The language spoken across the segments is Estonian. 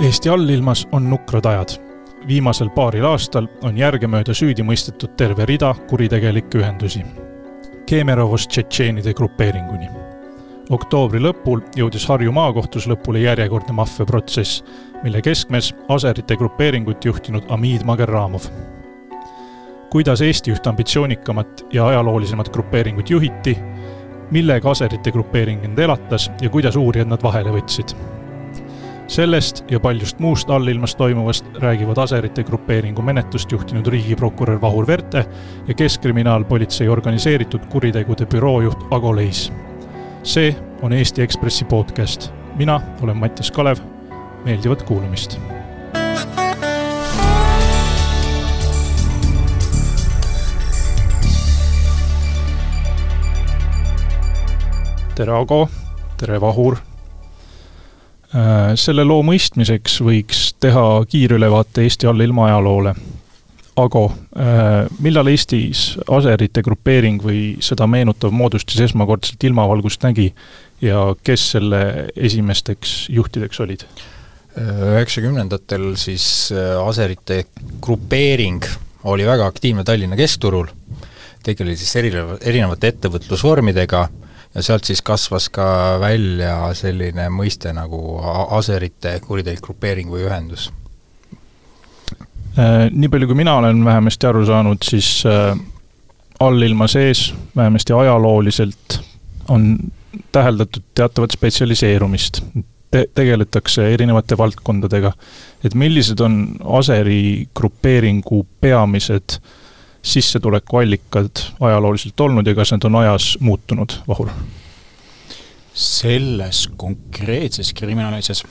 Eesti allilmas on nukrad ajad. viimasel paaril aastal on järgemööda süüdi mõistetud terve rida kuritegelikke ühendusi. Kemerovos tšetšeenide grupeeringuni. oktoobri lõpul jõudis Harju maakohtus lõpule järjekordne maffiaprotsess, mille keskmes aserite grupeeringut juhtinud Amid Magerramov. kuidas Eesti üht ambitsioonikamat ja ajaloolisemat grupeeringut juhiti, millega aserite grupeering end elatas ja kuidas uurijad nad vahele võtsid sellest ja paljust muust allilmas toimuvast räägivad Aserite grupeeringu menetlust juhtinud riigiprokurör Vahur Verte ja Keskkriminaalpolitsei organiseeritud kuritegude büroo juht Ago Leis. see on Eesti Ekspressi podcast. mina olen Mattias Kalev, meeldivat kuulamist tere, Ago, tere, Vahur selle loo mõistmiseks võiks teha kiirülevaate Eesti allilma ajaloole. Ago, äh, millal Eestis aserite grupeering või seda meenutav moodustis esmakordselt ilmavalgust nägi ja kes selle esimesteks juhtideks olid? üheksakümnendatel siis äh, aserite grupeering oli väga aktiivne Tallinna keskturul, tegeles siis erineva, erinevate ettevõtlusvormidega ja sealt siis kasvas ka välja selline mõiste nagu aserite kuritegelik grupeering või ühendus. Äh, nii palju, kui mina olen vähemasti aru saanud, siis äh, allilma sees, vähemasti ajalooliselt, on täheldatud teatavat spetsialiseerumist Te. tegeletakse erinevate valdkondadega. et millised on Aseri grupeeringu peamised äh, sissetulekuallikad ajalooliselt olnud ja kas need on ajas muutunud, Vahur? selles konkreetses kriminaalasjas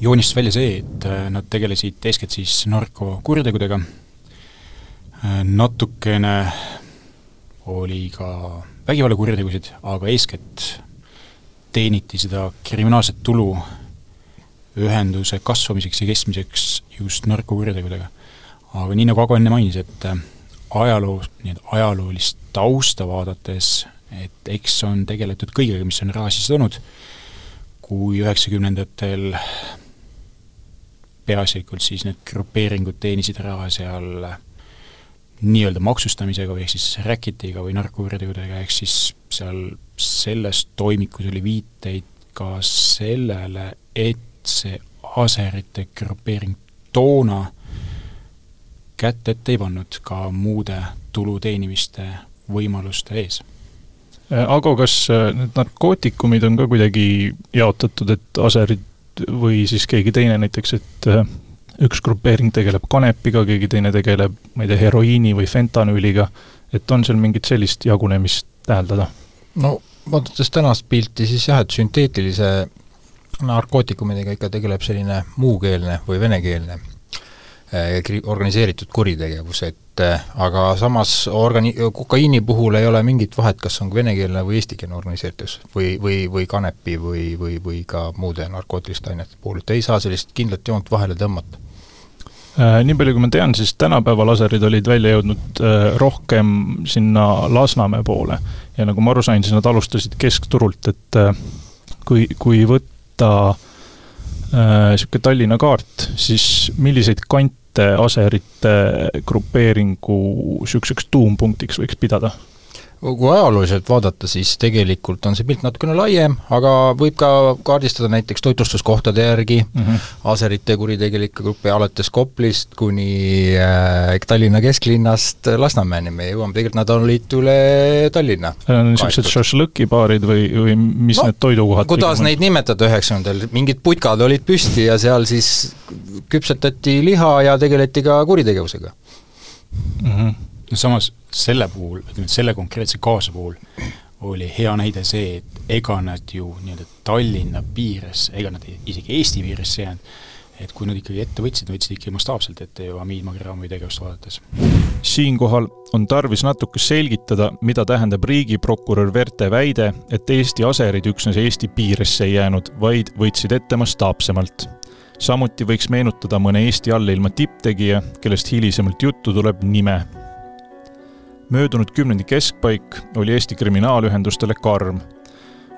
joonistus välja see, et äh, nad tegelesid eeskätt siis narkokuritegudega, äh, natukene oli ka vägivallakuritegusid, aga eeskätt teeniti seda kriminaalset tulu ühenduse kasvamiseks ja kestmiseks just narkokuritegudega. aga nii, nagu Ago enne mainis, et äh, ajaloo, nii-öelda ajaloolist tausta vaadates, et eks on tegeletud kõigega, mis on raha sisse toonud, kui üheksakümnendatel peaasjalikult siis need grupeeringud teenisid raha seal nii-öelda maksustamisega või ehk siis räkitiga või narkokuritegudega, ehk siis seal selles toimikus oli viiteid ka sellele, et see aserite grupeering toona kätt ette ei pannud ka muude tulu teenimiste võimaluste ees. Äh, Ago, kas äh, need narkootikumid on ka kuidagi jaotatud, et aserid või siis keegi teine näiteks, et äh, üks grupeering tegeleb kanepiga, keegi teine tegeleb, ma ei tea, heroiini või fentanüüliga, et on seal mingit sellist jagunemist täheldada? no vaadates tänast pilti, siis jah, et sünteetilise narkootikumidega ikka tegeleb selline muukeelne või venekeelne organiseeritud kuritegevus, et äh, aga samas organi-, kokaiini puhul ei ole mingit vahet, kas on venekeelne või eestikeelne organiseeritus või, või, või kanepi või, või, või ka muude narkootiliste ainete puhul, et ei saa sellist kindlat joont vahele tõmmata. Äh, nii palju, kui ma tean, siis tänapäeva laserid olid välja jõudnud rohkem sinna Lasnamäe poole. Ja nagu ma aru sain, siis nad alustasid keskturult, et kui, kui võtta niisugune Tallinna kaart, siis milliseid kante aserite grupeeringu niisuguseks tuumpunktiks võiks pidada? Kui ajalooliselt vaadata, siis tegelikult on see pilt natukene laiem, aga võib ka kaardistada näiteks toitlustuskohtade järgi mm -hmm. aserite kuritegelikke gruppe alates Koplist kuni äh, Tallinna kesklinnast Lasnamäeni, me jõuame, tegelikult nad olid üle Tallinna. niisugused šašlõkibaarid või, või mis no, need toidukohad kuidas neid nimetada üheksakümnendal, mingid putkad olid püsti ja seal siis küpsetati liha ja tegeleti ka kuritegevusega mm. -hmm no samas selle puhul, ütleme, selle konkreetse kaasuse puhul oli hea näide see, et ega nad ju nii-öelda Tallinna piires, ega nad isegi Eesti piiresse jäänud, et kui nad ikkagi ette võtsid, võtsid ikkagi mastaapselt ette ju Hamid Magrami tegevust vaadates. siinkohal on tarvis natuke selgitada, mida tähendab riigiprokurör Verte väide, et Eesti aserid üksnes Eesti piiresse ei jäänud, vaid võtsid ette mastaapsemalt. samuti võiks meenutada mõne Eesti allilma tipptegija, kellest hilisemalt juttu tuleb, nime möödunud kümnendi keskpaik oli Eesti kriminaalühendustele karm.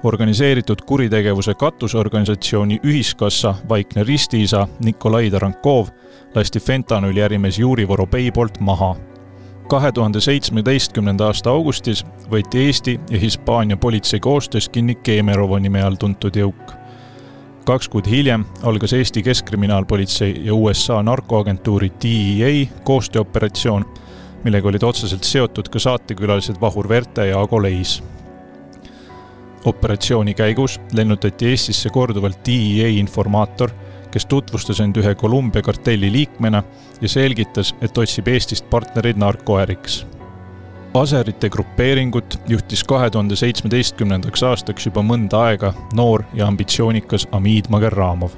organiseeritud kuritegevuse katusorganisatsiooni Ühiskassa vaikne ristiisa Nikolai Tarankov lasti fentanüüli ärimees Juri Vorobei poolt maha. kahe tuhande seitsmeteistkümnenda aasta augustis võeti Eesti ja Hispaania politsei koostöös kinni Kemerovo nime all tuntud jõuk. kaks kuud hiljem algas Eesti Keskkriminaalpolitsei ja USA narkoagentuuri DEA koostööoperatsioon, millega olid otseselt seotud ka saatekülalised Vahur Verte ja Ago Leis operatsiooni käigus lennutati Eestisse korduvalt DEA informaator, kes tutvustas end ühe Kolumbia kartelli liikmena ja selgitas, et otsib Eestist partnereid narkoäriks. Aserite grupeeringut juhtis kahe tuhande seitsmeteistkümnendaks aastaks juba mõnda aega noor ja ambitsioonikas Amid Magerramov.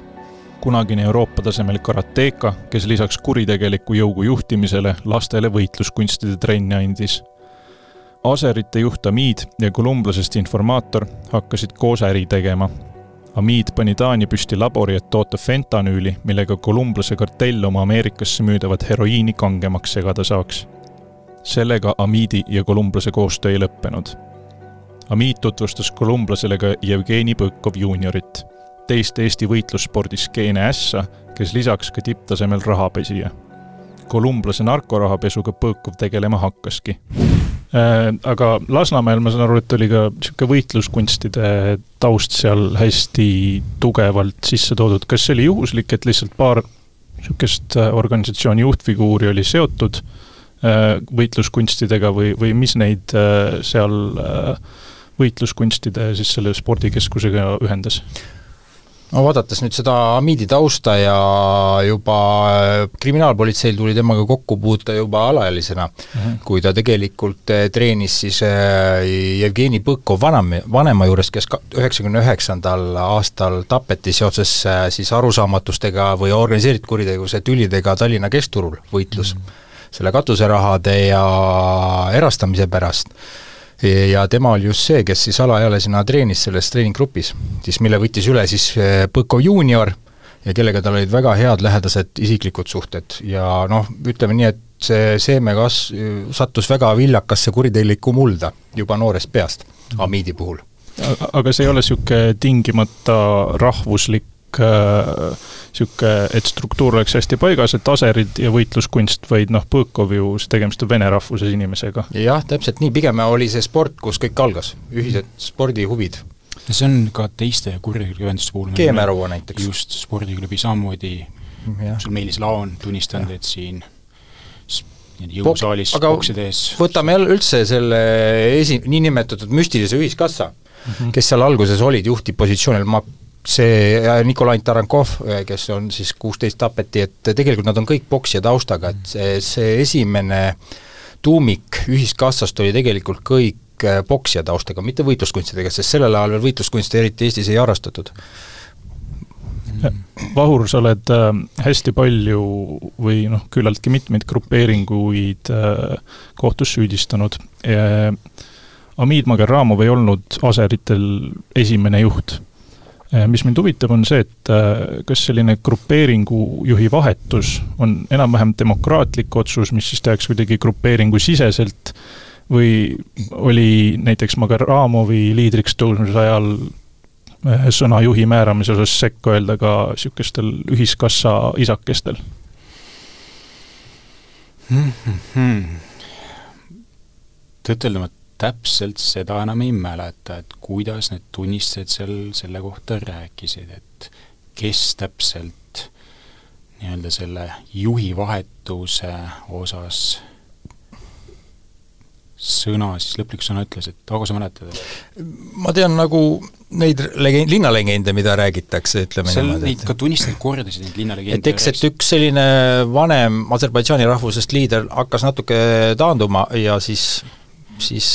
Kunagine Euroopa tasemel karateeka, kes lisaks kuritegeliku jõugu juhtimisele lastele võitluskunstide trenni andis Aserite juht Amid ja kolumblasest informaator hakkasid koos äri tegema. Amid pani Taani püsti labori, et toota fentanüüli, millega kolumblase kartell oma Ameerikasse müüdavat heroiini kangemaks segada saaks. sellega Amidi ja kolumblase koostöö ei lõppenud. Amid tutvustas kolumblasele ka Jevgeni Põkov juuniorit, teist Eesti võitlusspordis skeene ässa, kes lisaks ka tipptasemel rahapesija. kolumblase narkorahapesuga Põkov tegelema hakkaski Äh, aga Lasnamäel ma saan aru, et oli ka niisugune võitluskunstide taust seal hästi tugevalt sisse toodud, kas see oli juhuslik, et lihtsalt paar niisugust äh, organisatsiooni juhtfiguuri oli seotud äh, võitluskunstidega või, või mis neid seal võitluskunstide siis selle spordikeskusega ühendas? No vaadates nüüd seda Hamidi tausta ja juba äh, kriminaalpolitseil tuli temaga kokku puuta juba alaealisena mm, -hmm. kui ta tegelikult äh, treenis siis äh, Jevgeni Põkov vanem, vanema juures, kes üheksakümne üheksandal aastal tapeti seoses siis arusaamatustega või organiseeritud kuritegevuse tülidega Tallinna keskturul, võitlus mm -hmm. selle katuserahade ja erastamise pärast ja tema oli just see, kes siis alaealisena treenis selles treeninggrupis, siis mille võttis üle siis eh, Põkov juunior ja kellega tal olid väga head lähedased isiklikud suhted ja noh, ütleme nii, et see seeme kas-, sattus väga viljakasse kuritegelikku mulda juba noorest peast, Amiidi puhul. aga see ei ole niisugune tingimata rahvuslik niisugune, äh, et struktuur oleks hästi paigas, et aserid ja võitluskunst, vaid noh, Põõkov ju, tegemist on vene rahvuses inimesega. jah, täpselt nii, pigem oli see sport, kus kõik algas, ühised spordihuvid. see on ka teiste kuritegevuste puhul Keemerovo näiteks. just, spordiklubi samamoodi, sul Meelis Laon tunnistanud, et siin jõusaalis boksi tees võtame jälle üldse selle esi-, niinimetatud müstilise ühiskassa mm, -hmm. kes seal alguses olid juhtivpositsioonil, ma see Nikolai Tarankov, kes on siis kuusteist tapeti, et tegelikult nad on kõik poksija taustaga, et see, see esimene tuumik ühiskassast oli tegelikult kõik poksija taustaga, mitte võitluskunstidega, sest sellel ajal veel võitluskunste eriti Eestis ei harrastatud. Vahur, sa oled äh, hästi palju või noh, küllaltki mitmeid grupeeringuid kohtus süüdistanud. Amid Magerramov ei olnud aseritel esimene juht mis mind huvitab, on see, et äh, kas selline grupeeringu juhi vahetus on enam-vähem demokraatlik otsus, mis siis tehakse kuidagi grupeeringu siseselt, või oli näiteks Magaramovi liidriks tõusmise ajal äh, sõna juhi määramise osas sekka öelda ka niisugustel ühiskassa isakestel hmm,? Hmm, hmm. tõtt-öelda ma täpselt seda enam ei mäleta, et kuidas need tunnistajad seal selle kohta rääkisid, et kes täpselt nii-öelda selle juhi vahetuse osas sõna siis, lõpliku sõna ütles, et Ago, sa mäletad? ma tean nagu neid legend, linnalegende, mida räägitakse, ütleme seal niimoodi. Neid ka tunnistajad kordasid, neid linnalegende. et eks, et üks selline vanem Aserbaidžaani rahvusest liider hakkas natuke taanduma ja siis siis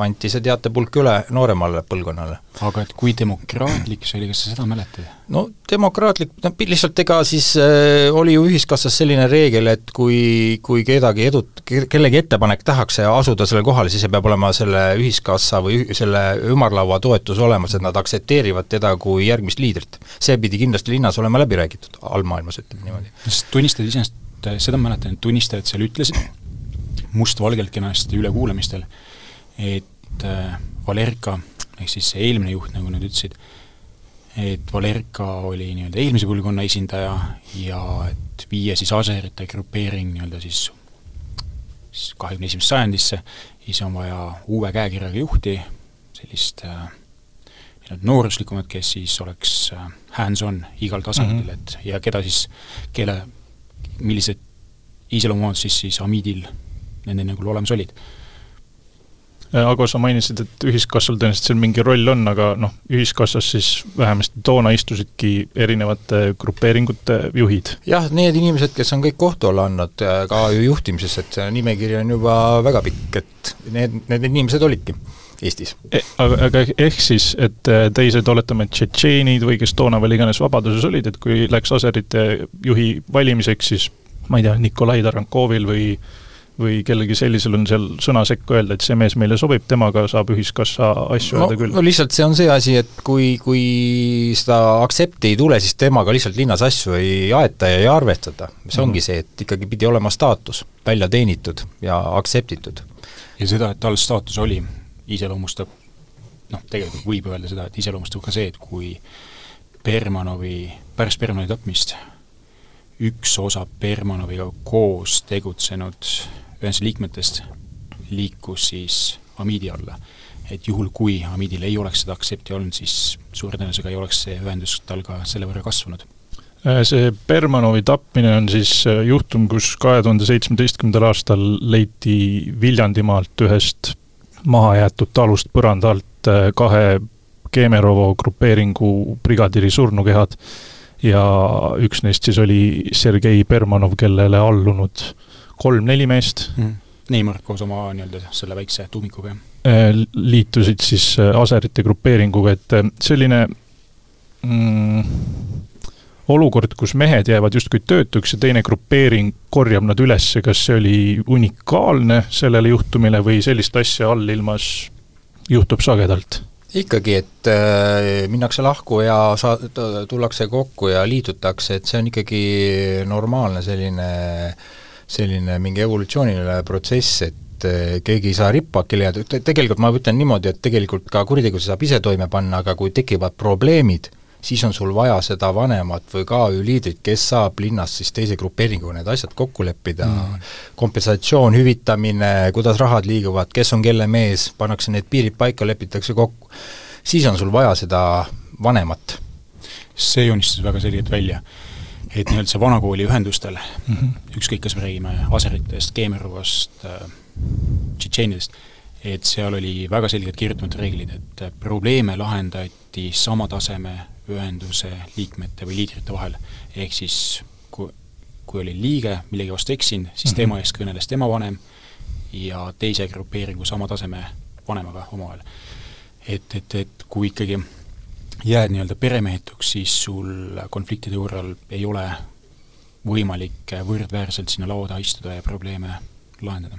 anti see teatepulk üle nooremale põlvkonnale. aga et kui demokraatlik see oli, kas sa seda mäletad? no demokraatlik, no lihtsalt ega siis äh, oli ju ühiskassas selline reegel, et kui, kui kedagi edut-, kellegi ettepanek tahakse asuda sellele kohale, siis peab olema selle ühiskassa või selle ümarlaua toetus olemas, et nad aktsepteerivad teda kui järgmist liidrit. see pidi kindlasti linnas olema läbi räägitud, allmaailmas ütleme niimoodi. sest tunnistajad iseenesest, seda ma mäletan, et tunnistajad seal ütlesid, mustvalgelt kenasti ülekuulamistel, et äh, Valerka ehk siis see eelmine juht, nagu nad ütlesid, et Valerka oli nii-öelda eelmise põlvkonna esindaja ja et viia siis aserite grupeering nii-öelda siis siis kahekümne esimesse sajandisse, siis on vaja uue käekirjaga juhti, sellist äh, nii-öelda nooruslikumat, kes siis oleks äh, hands-on igal tasandil mm, -hmm. et ja keda siis, kelle, millised iseloomuomadused siis, siis Amidil nende nagu olemas olid Äh, Ago, sa mainisid, et ühiskassal tõenäoliselt seal mingi roll on, aga noh, ühiskassas siis vähemasti toona istusidki erinevate grupeeringute juhid. jah, need inimesed, kes on kõik kohtu alla andnud äh, ka ju juhtimises, et see nimekiri on juba väga pikk, et need, need inimesed olidki Eestis e,. Aga, aga ehk siis, et äh, teised, oletame, tšetšeenid või kes toona veel iganes vabaduses olid, et kui läks aserite juhi valimiseks, siis ma ei tea, Nikolai Tarankovil või või kellelgi sellisel on seal sõna sekka öelda, et see mees meile sobib, temaga saab ühiskassa asju no, öelda küll. no lihtsalt see on see asi, et kui, kui seda aktsepti ei tule, siis temaga lihtsalt linnas asju ei aeta ja ei arvestada. see mm -hmm. ongi see, et ikkagi pidi olema staatus, välja teenitud ja aktseptitud. ja seda, et tal staatus oli, iseloomustab noh, tegelikult võib öelda seda, et iseloomustab ka see, et kui Bermanovi, pärast Bermanovi tapmist üks osa Bermanoviga koos tegutsenud ühenduse liikmetest liikus siis Hamidi alla. et juhul, kui Hamidil ei oleks seda aktsepti olnud, siis suure tõenäosusega ei oleks see ühendus tal ka selle võrra kasvanud. Äh, see Bermanovi tapmine on siis äh, juhtum, kus kahe tuhande seitsmeteistkümnendal aastal leiti Viljandimaalt ühest mahajäetud talust põranda alt äh, kahe Kemerovo grupeeringu brigadiri surnukehad ja üks neist siis oli Sergei Bermanov, kellele allunud kolm-neli meest mm.. Neimar koos oma nii-öelda selle väikse tuumikuga, jah? Äh, liitusid siis äh, aserite grupeeringuga, et äh, selline mm, olukord, kus mehed jäävad justkui töötuks ja teine grupeering korjab nad üles, kas see oli unikaalne sellele juhtumile või sellist asja allilmas juhtub sagedalt? Ikkagi, et äh, minnakse lahku ja saa-, tullakse kokku ja liitutakse, et see on ikkagi normaalne selline äh, selline mingi evolutsiooniline protsess, et eh, keegi ei saa rippakile jääda, tegelikult ma ütlen niimoodi, et tegelikult ka kuritegusid saab ise toime panna, aga kui tekivad probleemid, siis on sul vaja seda vanemat või KÜ liidrit, kes saab linnas siis teise grupeeringuga need asjad kokku leppida mm., kompensatsioon, hüvitamine, kuidas rahad liiguvad, kes on kelle mees, pannakse need piirid paika, lepitakse kokku, siis on sul vaja seda vanemat. see joonistas väga selgelt välja et nii-öelda see vanakooli ühendustel mm, -hmm. ükskõik, kas me räägime aseritest, Keemerovast äh,, tšetšeenidest, et seal oli väga selgelt kirjutatud reeglid, et probleeme lahendati sama taseme ühenduse liikmete või liidrite vahel. ehk siis kui, kui oli liige millegi vastu eksinud, siis mm -hmm. tema eest kõneles tema vanem ja teise grupeeringu sama taseme vanemaga omavahel. et, et, et kui ikkagi jääd nii-öelda peremehetuks, siis sul konfliktide korral ei ole võimalik võrdväärselt sinna laua taha istuda ja probleeme lahendada.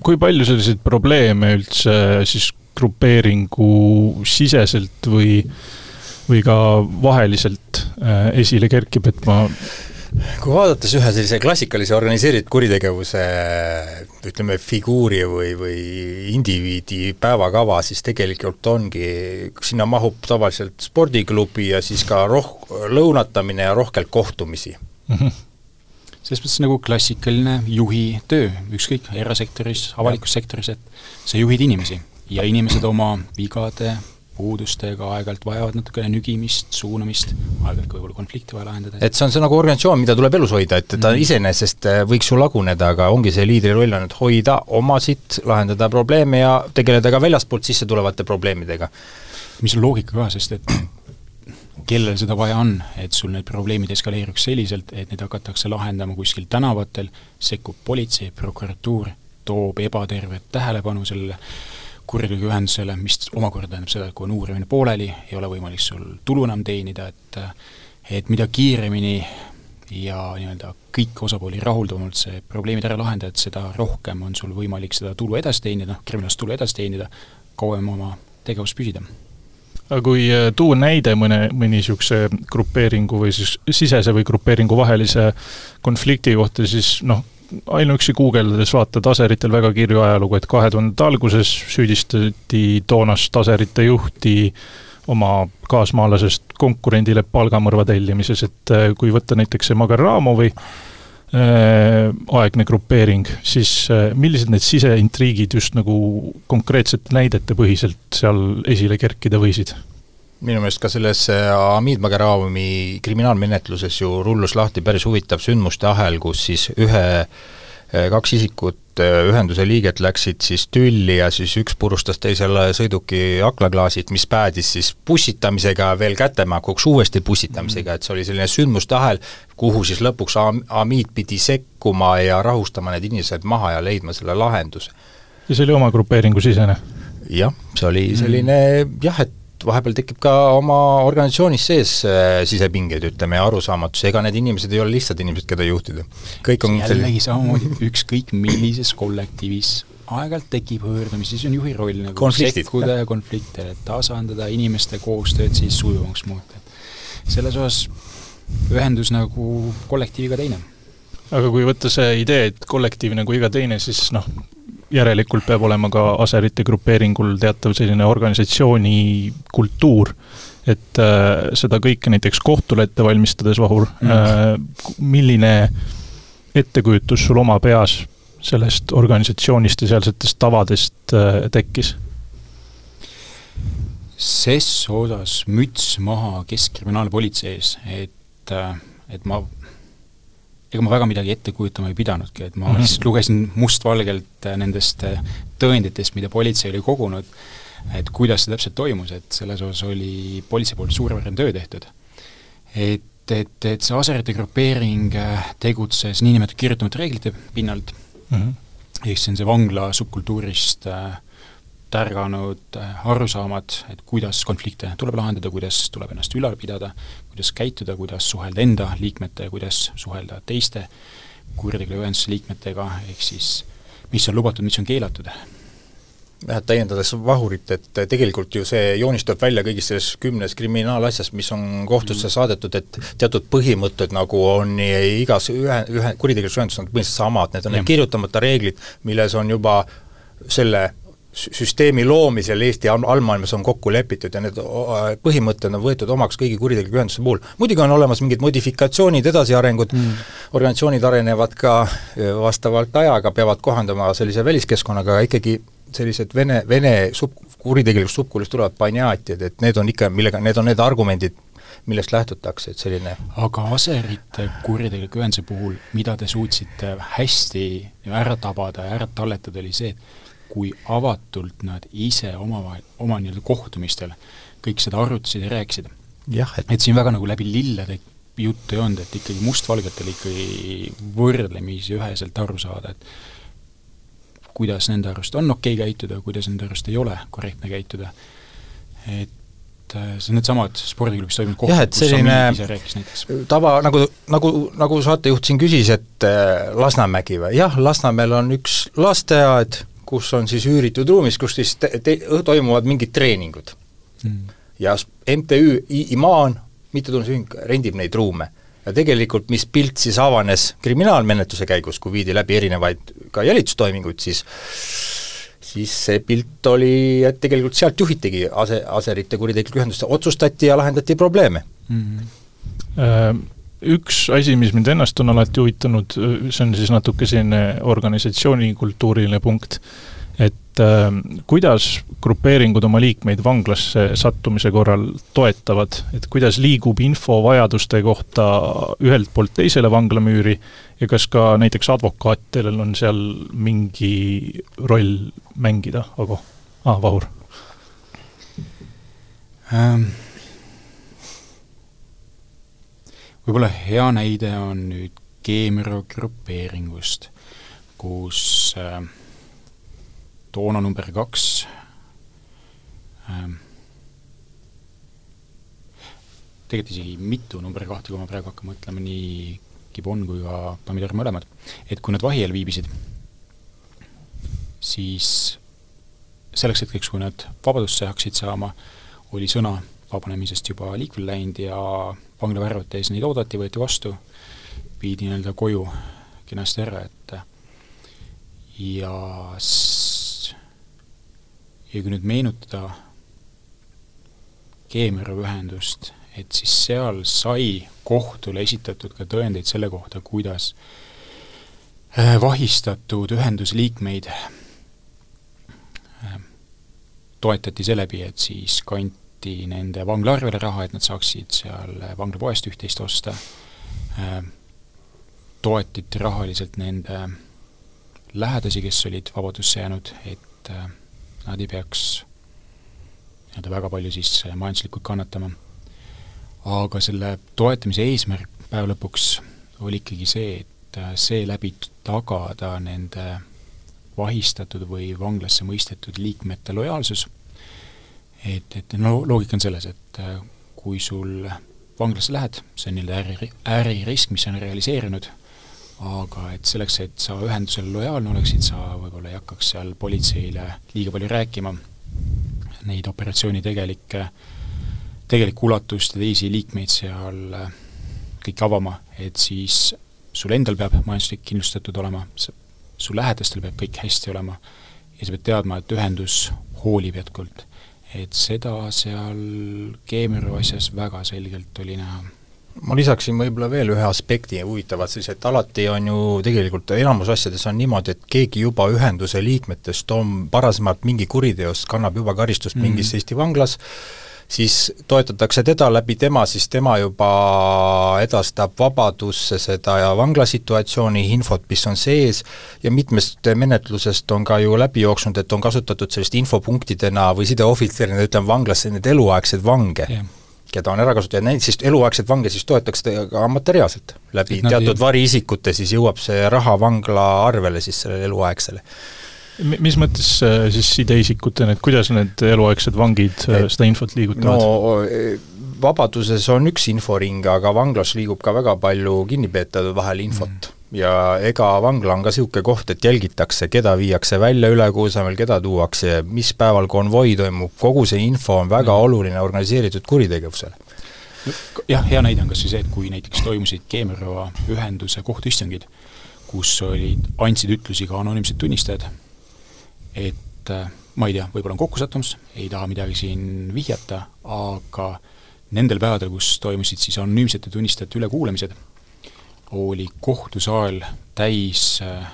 kui palju selliseid probleeme üldse siis grupeeringu siseselt või, või ka vaheliselt äh, esile kerkib, et ma kui vaadates ühe sellise klassikalise organiseeritud kuritegevuse ütleme, figuuri või, või indiviidi päevakava, siis tegelikult ongi, sinna mahub tavaliselt spordiklubi ja siis ka roh-, lõunatamine ja rohkelt kohtumisi mm. -hmm selles mõttes nagu klassikaline juhi töö, ükskõik, erasektoris, avalikus sektoris, et sa juhid inimesi ja inimesed oma vigade, puudustega, aeg-ajalt vajavad natukene nügimist, suunamist, aeg-ajalt ka võib-olla konflikti vaja lahendada. et see on see nagu organisatsioon, mida tuleb elus hoida, et ta mm. iseenesest äh, võiks ju laguneda, aga ongi see liidri roll on, et hoida omasid, lahendada probleeme ja tegeleda ka väljastpoolt sisse tulevate probleemidega. mis on loogika ka, sest et kellel seda vaja on, et sul need probleemid eskaleeruks selliselt, et neid hakatakse lahendama kuskil tänavatel, sekkub politsei, prokuratuur, toob ebatervet tähelepanu sellele kuriteoühendusele, mis omakorda tähendab seda, et kui on uurimine pooleli, ei ole võimalik sul tulu enam teenida, et et mida kiiremini ja nii-öelda kõiki osapooli rahuldavamalt see probleemid ära lahendada, et seda rohkem on sul võimalik seda tulu edasi teenida, noh, kriminaalset tulu edasi teenida, kauem oma tegevust püsida. Aga kui äh, tuua näide mõne, mõni niisuguse grupeeringu või siis sisese või grupeeringu vahelise konflikti kohta, siis noh, ainuüksi guugeldades vaatad aseritel väga kirju ajalugu, et kahe tuhandete alguses süüdistati toonast aserite juhti oma kaasmaalasest konkurendile palgamõrva tellimises, et äh, kui võtta näiteks see Magerramovi äh, aegne grupeering, siis äh, millised need siseintriigid just nagu konkreetsete näidete põhiselt seal esile kerkida võisid? Minu meelest ka selles Hamid Mageravomi kriminaalmenetluses ju rullus lahti päris huvitav sündmuste ahel, kus siis ühe, kaks isikut, ühenduse liiget läksid siis tülli ja siis üks purustas teisele sõiduki aklaklaasid, mis päädis siis pussitamisega veel kättemäkuks uuesti pussitamisega, et see oli selline sündmuste ahel, kuhu siis lõpuks Hamid pidi sekkuma ja rahustama need inimesed maha ja leidma selle lahenduse. ja see oli oma grupeeringu sisene? jah, see oli selline jah, et vahepeal tekib ka oma organisatsioonis sees äh, sisepingeid, ütleme, ja arusaamatusi, ega need inimesed ei ole lihtsad inimesed, keda juhtida. kõik on jällegi samamoodi, ükskõik millises kollektiivis aeg-ajalt tekib hõõrdumisi, siis on juhi roll nagu sekkuda ja konflikte tasandada, inimeste koostööd siis sujuvamaks muuta. selles osas ühendus nagu kollektiiviga teine. aga kui võtta see idee, et kollektiiv nagu iga teine, siis noh, järelikult peab olema ka aserite grupeeringul teatav selline organisatsiooni kultuur, et äh, seda kõike näiteks kohtule ette valmistades, Vahur mm., äh, milline ettekujutus sul oma peas sellest organisatsioonist ja sealsetest tavadest äh, tekkis? ses osas müts maha Keskkriminaalpolitsei ees, et, äh, et ma ega ma väga midagi ette kujutama ei pidanudki, et ma mm -hmm. lihtsalt lugesin mustvalgelt äh, nendest äh, tõenditest, mida politsei oli kogunud, et kuidas see täpselt toimus, et selles osas oli politsei poolt suurepärane töö tehtud. et, et, et see aserite grupeering äh, tegutses niinimetatud kirjutamata reeglite pinnalt mm, -hmm. ehk see on see vangla subkultuurist äh, tärganud arusaamad, et kuidas konflikte tuleb lahendada, kuidas tuleb ennast ülal pidada, kuidas käituda, kuidas suhelda enda liikmete ja kuidas suhelda teiste kuritegeliku ühenduse liikmetega, ehk siis mis on lubatud, mis on keelatud. jah, täiendades Vahurit, et tegelikult ju see joonistub välja kõigis selles kümnes kriminaalasjas, mis on kohtusse mm. saadetud, et teatud põhimõtted nagu on igas ühe, ühe kuritegelikus ühenduses on põhimõtteliselt samad, need on need kirjutamata reeglid, milles on juba selle süsteemi loomisel Eesti allmaailmas on kokku lepitud ja need põhimõtted on võetud omaks kõigi kuritegelike ühenduste puhul. muidugi on olemas mingid modifikatsioonid, edasiarengud mm., organisatsioonid arenevad ka vastavalt ajaga, peavad kohandama sellise väliskeskkonnaga, aga ikkagi sellised vene, vene sub-, kuritegelikust subkulist tulevad banjaatid, et need on ikka, millega, need on need argumendid, millest lähtutakse, et selline aga aserite kuritegeliku ühenduse puhul, mida te suutsite hästi ära tabada ja ära talletada, oli see, et kui avatult nad ise omavahel, oma nii-öelda kohtumistel kõik seda arutasid ja rääkisid. Et... et siin väga nagu läbi lillede juttu ei olnud, et ikkagi mustvalgelt oli ikkagi võrdlemisi üheselt aru saada, et kuidas nende arust on okei okay käituda, kuidas nende arust ei ole korrektne käituda. et äh, see on needsamad spordiklubis toimunud kohtud, kus Samir ise rääkis näiteks. tava, nagu, nagu, nagu saatejuht siin küsis, et äh, Lasnamägi või, jah, Lasnamäel on üks lasteaed, kus on siis üüritud ruumis, kus siis te-, te-, toimuvad mingid treeningud mm.. ja MTÜ Imaan, mittetulundusühing, rendib neid ruume. ja tegelikult, mis pilt siis avanes kriminaalmenetluse käigus, kui viidi läbi erinevaid ka jälitustoiminguid, siis siis see pilt oli, et tegelikult sealt juhitigi ase, aserite kuritegelikku ühendust, otsustati ja lahendati probleeme mm. -hmm. Üks asi, mis mind ennast on alati huvitanud, see on siis natuke selline organisatsioonikultuuriline punkt, et äh, kuidas grupeeringud oma liikmeid vanglasse sattumise korral toetavad, et kuidas liigub info vajaduste kohta ühelt poolt teisele vanglamüüri ja kas ka näiteks advokaatidel on seal mingi roll mängida, Ago ah,, Vahur ähm.? Võib-olla hea näide on nüüd Keemiro grupeeringust, kus äh, toona number kaks äh, tegelikult isegi mitu number kahte, kui ma praegu hakkan mõtlema, nii Gibon kui ka Pomidor mõlemad, et kui nad vahi all viibisid, siis selleks hetkeks, kui nad vabadusse hakkasid saama, oli sõna vabanemisest juba liikvele läinud ja vanglavärvete ees neid oodati, võeti vastu, viidi nii-öelda koju kenasti ära, et ja ja kui nüüd meenutada Keemiaru ühendust, et siis seal sai kohtule esitatud ka tõendeid selle kohta, kuidas äh, vahistatud ühendusliikmeid äh, toetati seeläbi, et siis kanti nende vanglaarvele raha, et nad saaksid seal vanglapoest üht-teist osta, äh, toetati rahaliselt nende lähedasi, kes olid vabadusse jäänud, et nad ei peaks nii-öelda väga palju siis majanduslikult kannatama. Aga selle toetamise eesmärk päeva lõpuks oli ikkagi see, et äh, seeläbi tagada nende vahistatud või vanglasse mõistetud liikmete lojaalsus, et, et no loogika on selles, et äh, kui sul vanglasse lähed, see on nii-öelda äri, äririsk, mis on realiseerunud, aga et selleks, et sa ühendusele lojaalne oleksid, sa võib-olla ei hakkaks seal politseile liiga palju rääkima, neid operatsiooni tegelikke tegelikku ulatust ja teisi liikmeid seal äh, kõike avama, et siis sul endal peab majanduslik kindlustatud olema, su lähedastel peab kõik hästi olema ja sa pead teadma, et ühendus hoolib jätkuvalt. Et seda seal Keemiru asjas väga selgelt oli näha ma lisaksin võib-olla veel ühe aspekti huvitavat siis, et alati on ju tegelikult enamus asjades on niimoodi, et keegi juba ühenduse liikmetest on varasemalt mingi kuriteost, kannab juba karistust mm -hmm. mingis Eesti vanglas, siis toetatakse teda, läbi tema siis tema juba edastab Vabadusse seda ja vanglasituatsiooni infot, mis on sees, ja mitmest menetlusest on ka ju läbi jooksnud, et on kasutatud sellist infopunktidena või sideohvitserina, ütleme, vanglasse neid eluaegseid vange yeah keda on ära kasutatud ja neid siis eluaegseid vange siis toetatakse ka materiaalselt. läbi teatud variisikute siis jõuab see raha vangla arvele siis sellele eluaegsele mis mõttes äh, siis sideisikutena, et kuidas need eluaegsed vangid äh, seda infot liigutavad? no e, Vabaduses on üks inforing, aga vanglas liigub ka väga palju kinnipeetavate vahel infot mm. ja ega vangla on ka niisugune koht, et jälgitakse, keda viiakse välja üle Kuusamäel, keda tuuakse, mis päeval konvoi toimub, kogu see info on väga mm. oluline organiseeritud kuritegevusele jah, hea näide on kas või see, et kui näiteks toimusid Keemiarõva ühenduse kohtuistungid, kus olid, andsid ütlusi ka anonüümsed tunnistajad, et äh, ma ei tea, võib-olla on kokkusattumus, ei taha midagi siin vihjata, aga nendel päevadel, kus toimusid siis anonüümsete tunnistajate ülekuulamised, oli kohtusaal täis äh,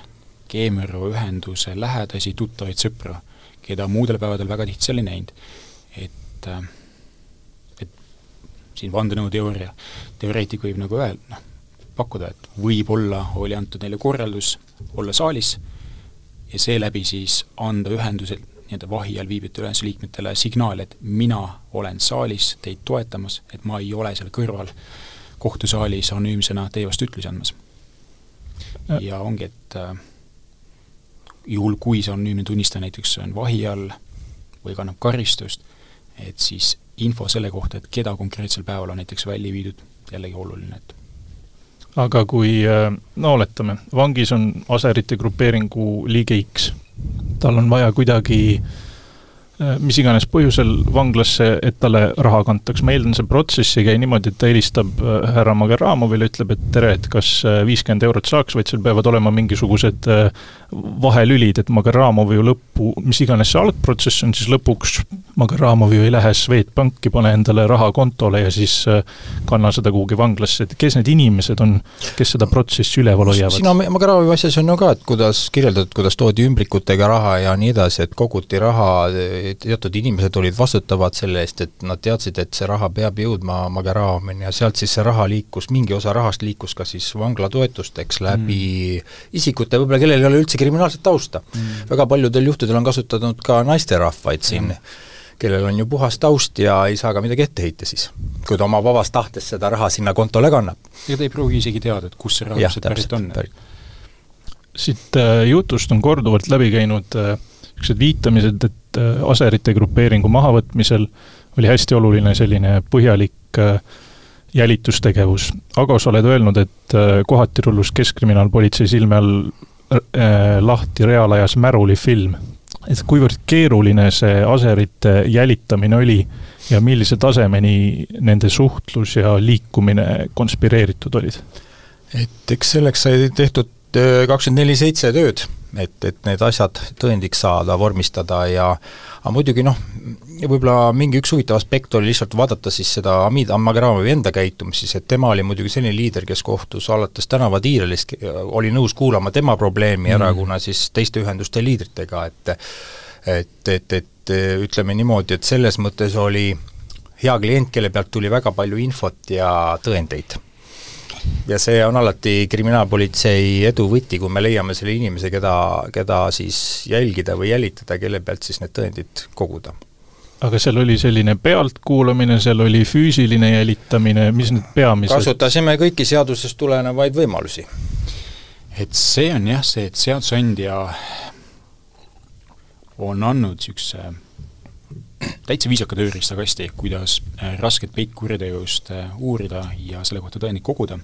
Keemiaro ühenduse lähedasi, tuttavaid, sõpru, keda muudel päevadel väga tihti seal ei näinud. et, äh, et siin vandenõuteooria, teoreetik võib nagu öelda, noh, pakkuda, et võib-olla oli antud neile korraldus olla saalis ja seeläbi siis anda ühenduse nii-öelda vahi all viibijate ühenduse liikmetele signaal, et mina olen saalis teid toetamas, et ma ei ole seal kõrval kohtusaalis anonüümsena teie vastu ütlusi andmas. ja ongi, et äh, juhul, kui see anonüümne tunnistaja näiteks on vahi all või kannab karistust, et siis info selle kohta, et keda konkreetsel päeval on näiteks välja viidud, jällegi oluline, et aga kui, äh, no oletame, vangis on aserite grupeeringu liige X, tal on vaja kuidagi äh, mis iganes põhjusel vanglasse, et talle raha kantaks. ma eeldan, see protsess ei käi niimoodi, et ta helistab äh, härra Mageramovile, ütleb, et tere, et kas äh, viiskümmend eurot saaks, vaid seal peavad olema mingisugused vahelülid, et Mageramov ju lõppu, mis iganes see algprotsess on, siis lõpuks Mageramov ju ei lähe Swedbanki, pane endale raha kontole ja siis kanna seda kuhugi vanglasse, et kes need inimesed on, kes seda protsessi üleval hoiavad? siin on Mageramovi asjas on ju ka, et kuidas kirjeldatud, kuidas toodi ümbrikutega raha ja nii edasi, et koguti raha teatud inimesed olid vastutavad selle eest, et nad teadsid, et see raha peab jõudma Mageraamini ja sealt siis see raha liikus, mingi osa rahast liikus ka siis vangla toetusteks läbi mm. isikute võib-olla, kellel ei ole üldse kriminaalset tausta mm.. väga paljudel juhtudel on kasutatud ka naisterahvaid siin mm., kellel on ju puhas taust ja ei saa ka midagi ette heita siis, kui ta oma vabast tahtest seda raha sinna kontole kannab. ega ta ei pruugi isegi teada, et kust see raha täpselt pärit on. siit äh, jutust on korduvalt läbi käinud äh, niisugused viitamised, et äh, aserite grupeeringu mahavõtmisel oli hästi oluline selline põhjalik äh, jälitustegevus. Ago, sa oled öelnud, et äh, kohati rullus Keskkriminaalpolitsei silme all lahti reaalajas Märuli film. et kuivõrd keeruline see aserite jälitamine oli ja millise tasemeni nende suhtlus ja liikumine konspireeritud olid? et eks selleks sai tehtud kakskümmend neli seitse tööd, et, et need asjad tõendiks saada, vormistada ja aga muidugi noh, võib-olla mingi üks huvitav aspekt oli lihtsalt vaadata siis seda Hamid Ammagramovi enda käitumist siis, et tema oli muidugi selline liider, kes kohtus alates tänavatiirelist, oli nõus kuulama tema probleemi mm. ära, kuna siis teiste ühenduste liidritega, et et, et, et ütleme niimoodi, et selles mõttes oli hea klient, kelle pealt tuli väga palju infot ja tõendeid ja see on alati kriminaalpolitsei edu võti, kui me leiame selle inimese, keda, keda siis jälgida või jälitada, kelle pealt siis need tõendid koguda. aga seal oli selline pealtkuulamine, seal oli füüsiline jälitamine, mis need peamised kasutasime kõiki seadusest tulenevaid võimalusi. et see on jah, see, et seadusandja on andnud niisuguse täitsa viisaka tööriistakasti, kuidas äh, rasket peitkuriteost äh, uurida ja selle kohta tõendeid koguda.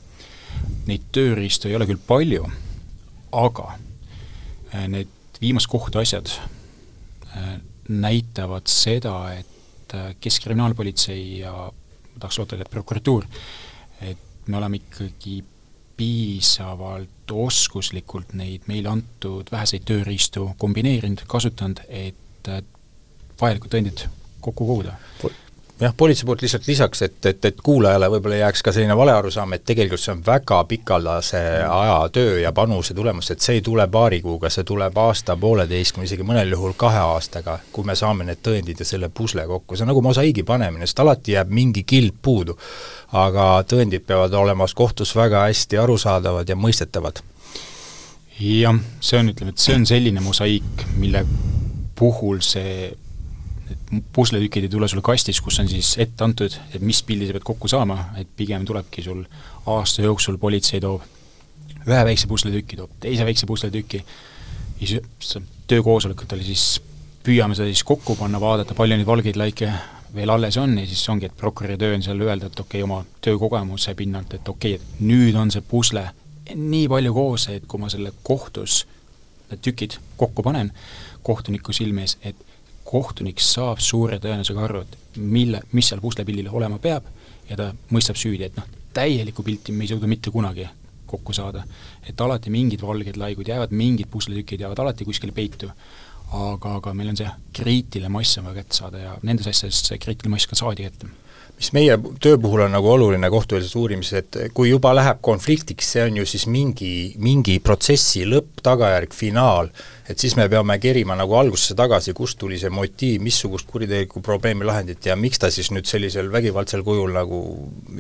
Neid tööriistu ei ole küll palju, aga äh, need viimased kohtuasjad näitavad seda, et Keskkriminaalpolitsei ja ma tahaks loota, et prokuratuur, et me oleme ikkagi piisavalt oskuslikult neid meile antud väheseid tööriistu kombineerinud, kasutanud, et vajalikud tõendid kokku koguda. Jah, politsei poolt lihtsalt lisaks, et, et, et kuulajale võib-olla jääks ka selline valearusaam, et tegelikult see on väga pikaldase aja töö ja panuse tulemus, et see ei tule paari kuuga, see tuleb aasta, pooleteist, või isegi mõnel juhul kahe aastaga, kui me saame need tõendid ja selle pusle kokku, see on nagu mosaiigi panemine, sest alati jääb mingi kild puudu. aga tõendid peavad olema kohtus väga hästi arusaadavad ja mõistetavad jah, see on, ütleme, et see on selline mosaiik, mille puhul see pusletükid ei tule sulle kastis, kus on siis ette antud, et mis pildi sa pead kokku saama, et pigem tulebki sul aasta jooksul politsei toob ühe väikse pusletüki, toob teise väikse pusletüki, siis töökoosolekutel siis püüame seda siis kokku panna, vaadata, palju neid valgeid laike veel alles on ja siis ongi, et prokuröri töö on seal öelda, et okei okay,, oma töökogemuse pinnalt, et okei okay,, et nüüd on see pusle nii palju koos, et kui ma selle kohtus need tükid kokku panen kohtuniku silme ees, et kohtunik saab suure tõenäosusega aru, et mille, mis seal puslepildil olema peab ja ta mõistab süüdi, et noh, täielikku pilti me ei suuda mitte kunagi kokku saada. et alati mingid valged laigud jäävad, mingid pusletükid jäävad alati kuskile peitu, aga, aga meil on see kriitiline mass on vaja kätte saada ja nendes asjades see kriitiline mass ka saadi kätte mis meie töö puhul on nagu oluline kohtueelses uurimises, et kui juba läheb konfliktiks, see on ju siis mingi, mingi protsessi lõpp, tagajärg, finaal, et siis me peame kerima nagu algusesse tagasi, kust tuli see motiiv, missugust kuritegelikku probleemi lahendati ja miks ta siis nüüd sellisel vägivaldsel kujul nagu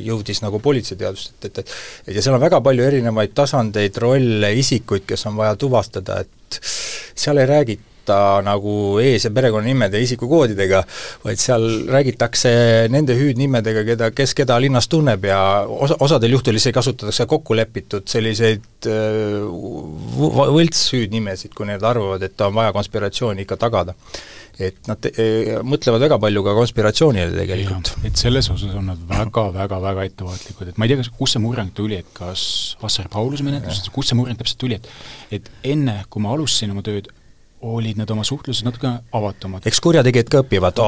jõudis nagu politseiteadust, et, et et ja seal on väga palju erinevaid tasandeid, rolle, isikuid, kes on vaja tuvastada, et seal ei räägita ta nagu ees- ja perekonnanimede ja isikukoodidega, vaid seal räägitakse nende hüüdnimedega, keda, kes keda linnas tunneb ja osa, osadel juhtudel isegi kasutatakse kokku lepitud selliseid äh, võltshüüdnimesid, kui need arvavad, et on vaja konspiratsiooni ikka tagada. et nad te, e, mõtlevad väga palju ka konspiratsioonile tegelikult. et selles osas on nad väga, väga, väga ettevaatlikud, et ma ei tea, kas, kust see murrang tuli, et kas Assar Pauluse menetlusest, kust see murrang täpselt tuli, et et enne, kui ma alustasin oma tööd, olid nad oma suhtluses natuke avatumad. eks kurjategijad ka õpivad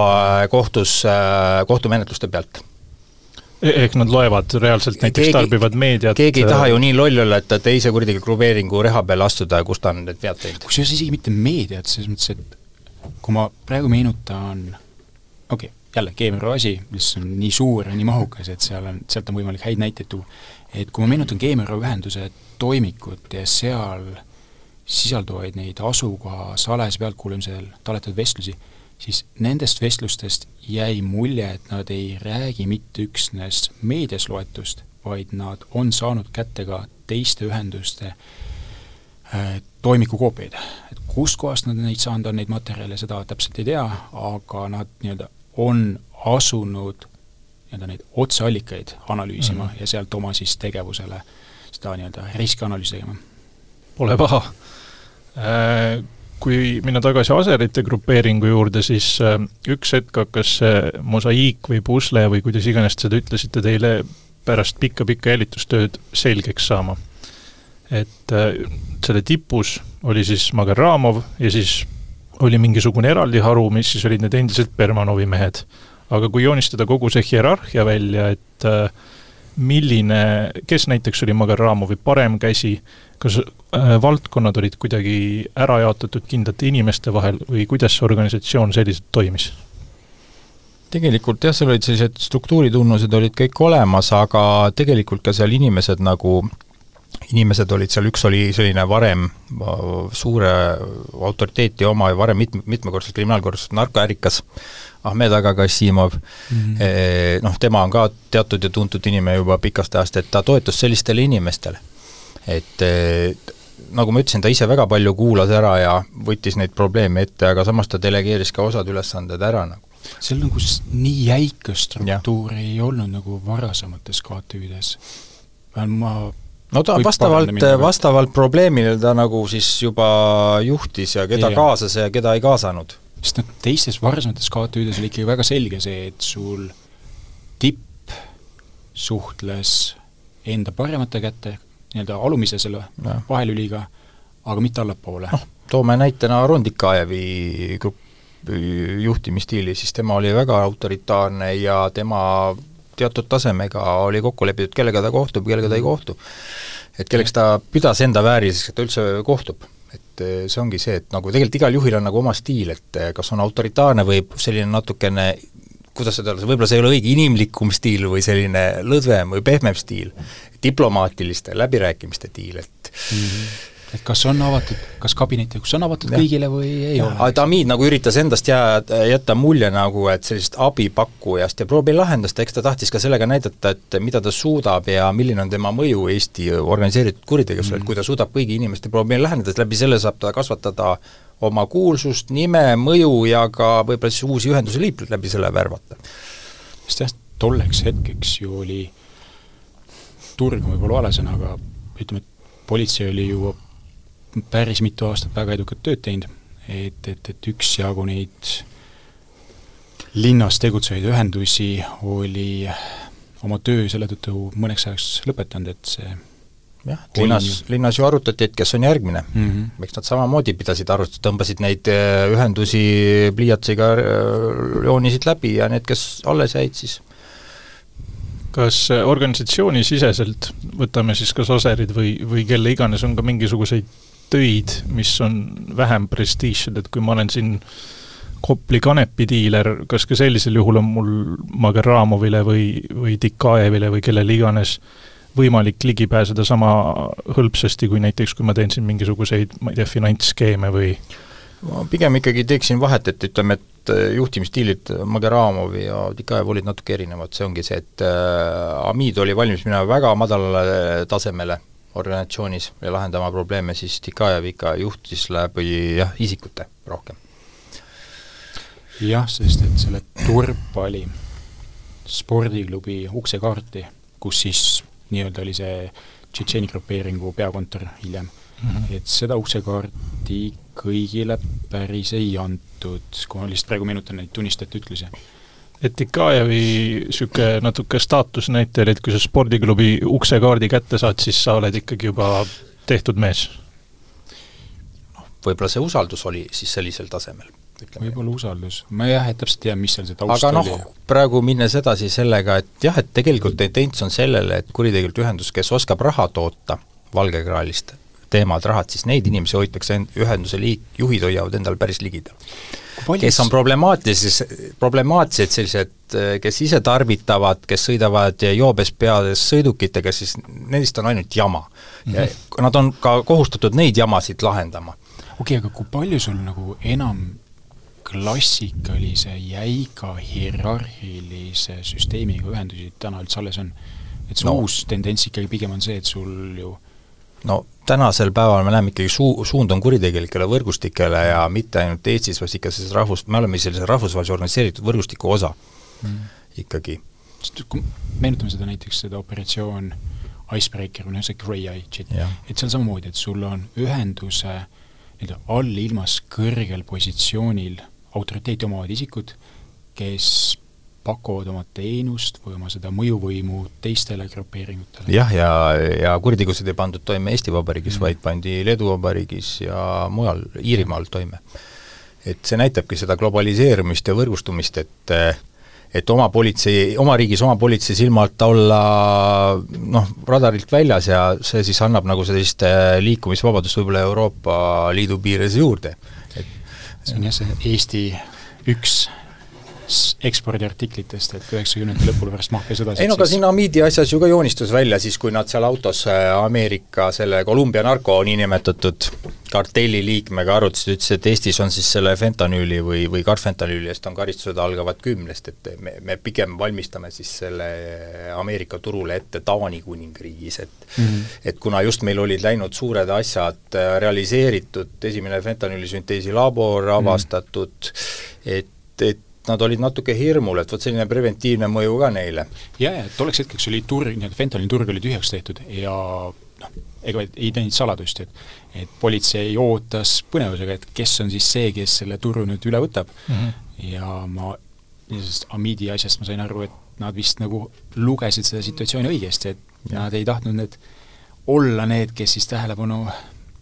kohtus, äh, kohtumenetluste pealt e-, ehk nad loevad reaalselt, näiteks keegi, tarbivad meediat keegi ei taha ju nii loll olla, et ta teise kuritegeliku grupeeringu reha peale astuda ja kus ta on need vead teinud. kusjuures isegi mitte meediat, selles mõttes, et kui ma praegu meenutan, okei okay,, jälle Keemiaru asi, mis on nii suur ja nii mahukas, et seal on, sealt on võimalik häid näiteid tuua, et kui ma meenutan Keemiaru ühenduse toimikut ja seal äh, sisalduvaid neid asukoha salajase pealtkuulamisel taletatud vestlusi, siis nendest vestlustest jäi mulje, et nad ei räägi mitte üksnes meedias loetust, vaid nad on saanud kätte ka teiste ühenduste äh, toimikukoopiaid. et kustkohast nad neid saanud on, neid materjale, seda täpselt ei tea, aga nad nii-öelda on asunud nii-öelda neid otseallikaid analüüsima mm -hmm. ja sealt oma siis tegevusele seda nii-öelda riskianalüüsi tegema. Pole paha Äh, kui minna tagasi aserite grupeeringu juurde, siis äh, üks hetk hakkas see mosaiik või pusle või kuidas iganes te seda ütlesite, teile pärast pikka-pikka jälitustööd selgeks saama. et äh, selle tipus oli siis Mageramov ja siis oli mingisugune eraldi haru, mis siis olid need endised Bermanovi mehed. aga kui joonistada kogu see hierarhia välja, et milline, kes näiteks oli Magaramovi parem käsi, kas äh, valdkonnad olid kuidagi ära jaotatud kindlate inimeste vahel või kuidas see organisatsioon selliselt toimis? tegelikult jah, seal olid sellised struktuuritunnused olid kõik olemas, aga tegelikult ka seal inimesed nagu inimesed olid seal, üks oli selline varem suure autoriteeti oma ja varem mitme, mitmekordselt kriminaalkorras narkoärikas, Ahmed Aga Kassimov mm, -hmm. noh, tema on ka teatud ja tuntud inimene juba pikast ajast, et ta toetus sellistele inimestele. Et nagu ma ütlesin, ta ise väga palju kuulas ära ja võttis neid probleeme ette, aga samas ta delegeeris ka osad ülesanded ära nagu. seal nagu nii jäika struktuuri ei olnud nagu varasemates KTÜ-des. ma no ta vastavalt, vastavalt probleemile ta nagu siis juba juhtis ja keda ja. kaasas ja keda ei kaasanud. sest noh, teistes varasemates KTÜ-des oli ikkagi väga selge see, et sul tipp suhtles enda paremate kätte, nii-öelda alumise selle ja. vahelüliga, aga mitte allapoole. noh, toome näitena Rondikaevi juhtimisstiili, siis tema oli väga autoritaarne ja tema teatud tasemega oli kokku lepitud, kellega ta kohtub, kellega ta ei kohtu. et kelleks ta pidas enda vääriliseks, et ta üldse kohtub. et eh, see ongi see, et nagu tegelikult igal juhil on nagu oma stiil, et eh, kas on autoritaarne või selline natukene kuidas seda öelda, võib-olla see ei ole õige inimlikum stiil või selline lõdvem või pehmem stiil, diplomaatiliste läbirääkimiste stiil, et mm -hmm et kas on avatud, kas kabinet kus on avatud ja. kõigile või ei ja. ole? Tamid nagu üritas endast jää, jätta mulje nagu, et sellisest abipakkujast ja probleemi lahendust, eks ta tahtis ka sellega näidata, et mida ta suudab ja milline on tema mõju Eesti organiseeritud kuritegevusele mm., et kui ta suudab kõigi inimeste probleemi lahendada, siis läbi selle saab ta kasvatada oma kuulsust, nime, mõju ja ka võib-olla siis uusi ühenduse liikmeid läbi selle värvata. sest jah, tolleks hetkeks ju oli, turg on võib-olla vale sõna, aga ütleme, et politsei oli ju päris mitu aastat väga edukat tööd teinud, et, et, et üksjagu neid linnas tegutsevaid ühendusi oli oma töö selle tõttu mõneks ajaks lõpetanud, et see jah, linnas, linnas ju arutati, et kes on järgmine mm. -hmm. eks nad samamoodi pidasid arvutust, tõmbasid neid äh, ühendusi pliiatsiga, äh, joonisid läbi ja need, kes alles jäid, siis kas organisatsioonisiseselt, võtame siis kas Aserid või, või kelle iganes, on ka mingisuguseid töid, mis on vähem prestiižsed, et kui ma olen siin Kopli kanepidiiler, kas ka sellisel juhul on mul Mageramovile või, või Dikajevile või kellele iganes võimalik ligi pääseda sama hõlpsasti kui näiteks, kui ma teen siin mingisuguseid, ma ei tea, finantsskeeme või ma pigem ikkagi teeksin vahet, et ütleme, et juhtimisstiilid Mageramovi ja Dikajev olid natuke erinevad, see ongi see, et äh, Amid oli valmis minema väga madalale tasemele organisatsioonis ja lahendama probleeme, siis Tikajev ikka juhtis läbi jah, isikute rohkem. jah, sest et selle Turpali spordiklubi uksekaarti, kus siis nii-öelda oli see Tšetšeeni grupeeringu peakontor hiljem mm, -hmm. et seda uksekaarti kõigile päris ei antud, kui ma lihtsalt praegu meenutan neid tunnistajate ütlusi et Ikajevi niisugune natuke staatusnäitaja oli, et kui sa spordiklubi uksekaardi kätte saad, siis sa oled ikkagi juba tehtud mees? noh, võib-olla see usaldus oli siis sellisel tasemel. Võib-olla usaldus, ma jah, et täpselt ei tea, mis seal see taust aga noh, praegu minnes edasi sellega, et jah, et tegelikult tendents on sellele, et kuritegevlik ühendus, kes oskab raha toota valgekraalist teemad, rahad, siis neid inimesi hoitakse end-, ühenduse liik-, juhid hoiavad endal päris ligidal kes on problemaatilised, problemaatilised sellised, kes ise tarvitavad, kes sõidavad joobes peades sõidukitega, siis nendest on ainult jama mm. -hmm. nad on ka kohustatud neid jamasid lahendama. okei okay,, aga kui palju sul nagu enam klassikalise jäiga hierarhilise süsteemiga ühendusi täna üldse alles on? et see no. uus tendents ikkagi pigem on see, et sul ju no tänasel päeval me näeme ikkagi suu-, suund on kuritegelikele võrgustikele ja mitte ainult Eestis, vaid ikka selles rahvus, me oleme sellise rahvusvahelise organiseeritud võrgustiku osa mm. ikkagi. sest kui meenutame seda näiteks, seda operatsioon Icebreaker või noh, see Grey Eye jet, et seal samamoodi, et sul on ühenduse nii-öelda allilmas kõrgel positsioonil autoriteeti omavad isikud, kes pakuvad oma teenust või oma seda mõjuvõimu teistele grupeeringutele. jah, ja, ja, ja kuritegusid ei pandud toime Eesti Vabariigis mm., vaid pandi Leedu Vabariigis ja mujal, Iirimaal toime. et see näitabki seda globaliseerumist ja võrgustumist, et et oma politsei, oma riigis oma politsei silma alt olla noh, radarilt väljas ja see siis annab nagu sellist liikumisvabadust võib-olla Euroopa Liidu piires juurde. Et see on jah, see Eesti üks ekspordiartiklitest, et üheksakümnendate lõpul pärast maffiasõda ei no aga siin Hamidi asjas ju ka joonistus välja siis, kui nad seal autos äh, Ameerika selle Columbia narko niinimetatud kartelli liikmega arutasid, ütles, et Eestis on siis selle fentanüüli või, või karfentanüüli eest on karistused algavad kümnest, et me, me pigem valmistame siis selle Ameerika turule ette Taani kuningriigis, et mm -hmm. et kuna just meil olid läinud suured asjad äh, realiseeritud, esimene fentanüüli sünteesi labor avastatud mm, -hmm. et, et nad olid natuke hirmul, et vot selline preventiivne mõju ka neile. jaa, ja tolleks hetkeks oli turg, nii-öelda fentanili turg oli tühjaks tehtud ja noh, ega ei teinud saladust, et et politsei ootas põnevusega, et kes on siis see, kes selle turu nüüd üle võtab mm. -hmm. ja ma sellest Amidi asjast ma sain aru, et nad vist nagu lugesid seda situatsiooni õigesti, et ja. nad ei tahtnud need olla need, kes siis tähelepanu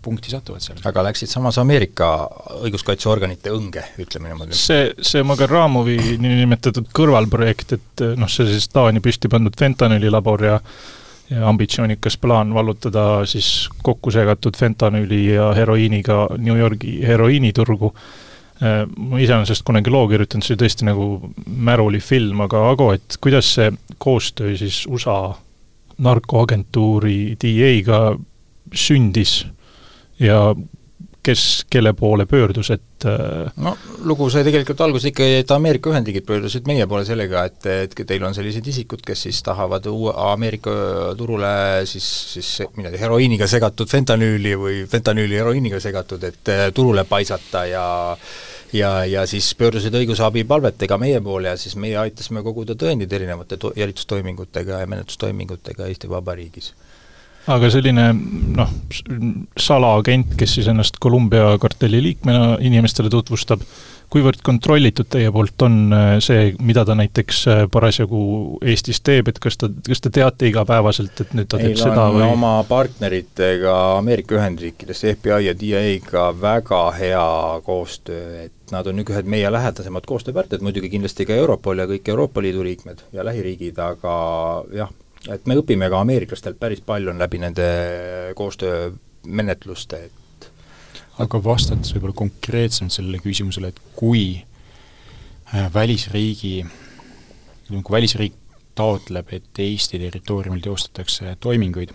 punkti satuvad seal. aga läksid samas Ameerika õiguskaitseorganite õnge, ütleme niimoodi? see, see Magaramovi niinimetatud kõrvalprojekt, et noh, see siis Taani püsti pandud fentanüülilabor ja ja ambitsioonikas plaan vallutada siis kokku segatud fentanüüli ja heroiiniga New Yorgi heroiiniturgu, ma iseenesest kunagi loo kirjutanud, see oli tõesti nagu märulifilm, aga Ago, et kuidas see koostöö siis USA narkoagentuuri DEA-ga sündis ja kes kelle poole pöördus, et äh, no lugu sai tegelikult alguse ikkagi, et Ameerika Ühendriigid pöördusid meie poole sellega, et, et teil on sellised isikud, kes siis tahavad uue Ameerika turule siis, siis midagi heroiiniga segatud fentanüüli või fentanüüli heroiiniga segatud, et äh, turule paisata ja ja, ja siis pöördusid õigusabipalvetega meie poole ja siis meie aitasime koguda tõendid erinevate to-, jälitustoimingutega ja menetlustoimingutega Eesti Vabariigis aga selline noh, salaagent, kes siis ennast Columbia kartelli liikmena inimestele tutvustab, kuivõrd kontrollitud teie poolt on äh, see, mida ta näiteks äh, parasjagu Eestis teeb, et kas ta, kas te teate igapäevaselt, et nüüd ta teeb Meil seda või? oma partneritega Ameerika Ühendriikides, FBI ja DIA-ga väga hea koostöö, et nad on ühed meie lähedasemad koostööpartnerid, muidugi kindlasti ka Europol ja kõik Euroopa Liidu liikmed ja lähiriigid, aga jah, et me õpime ka ameeriklastelt päris palju läbi nende koostöömenetluste, et aga vastates võib-olla konkreetsemalt sellele küsimusele, et kui äh, välisriigi, kui välisriik taotleb, et Eesti territooriumil teostatakse toiminguid,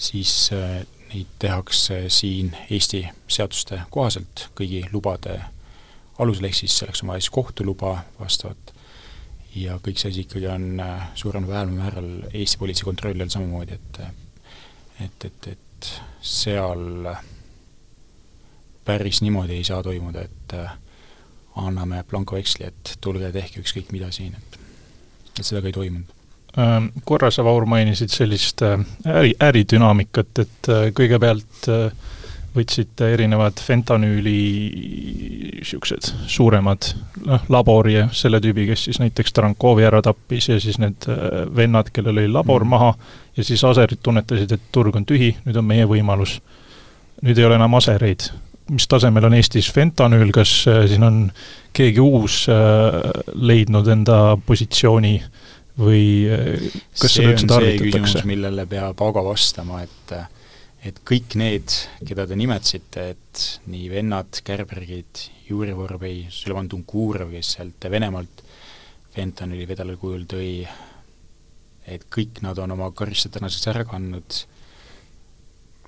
siis äh, neid tehakse siin Eesti seaduste kohaselt kõigi lubade alusel, ehk siis selleks on vaja siis kohtuluba vastavat ja kõik see asi ikkagi on äh, suuremal või vähemal määral Eesti politsei kontrolli all samamoodi, et et, et, et seal päris niimoodi ei saa toimuda, et äh, anname blankoveksli, et tulge tehke ükskõik mida siin, et et seda ka ei toimunud. Ähm, korra sa, Vaur, mainisid sellist äh, äri, äridünaamikat, et kõigepealt äh, võtsite erinevad fentanüüli niisugused suuremad noh, labori ja selle tüübi, kes siis näiteks Tarankovi ära tappis ja siis need äh, vennad, kellel oli labor mm. maha, ja siis aserid tunnetasid, et turg on tühi, nüüd on meie võimalus. nüüd ei ole enam asereid. mis tasemel on Eestis fentanüül, kas äh, siin on keegi uus äh, leidnud enda positsiooni või kas see on see küsimus, millele peab Ago vastama, et et kõik need, keda te nimetasite, et nii vennad, Gerbergid, Juri Vorbei, Süleyman Tunkurov, kes sealt Venemaalt fentanüli vedelal kujul tõi, et kõik nad on oma karistuse tänaseks ära kandnud,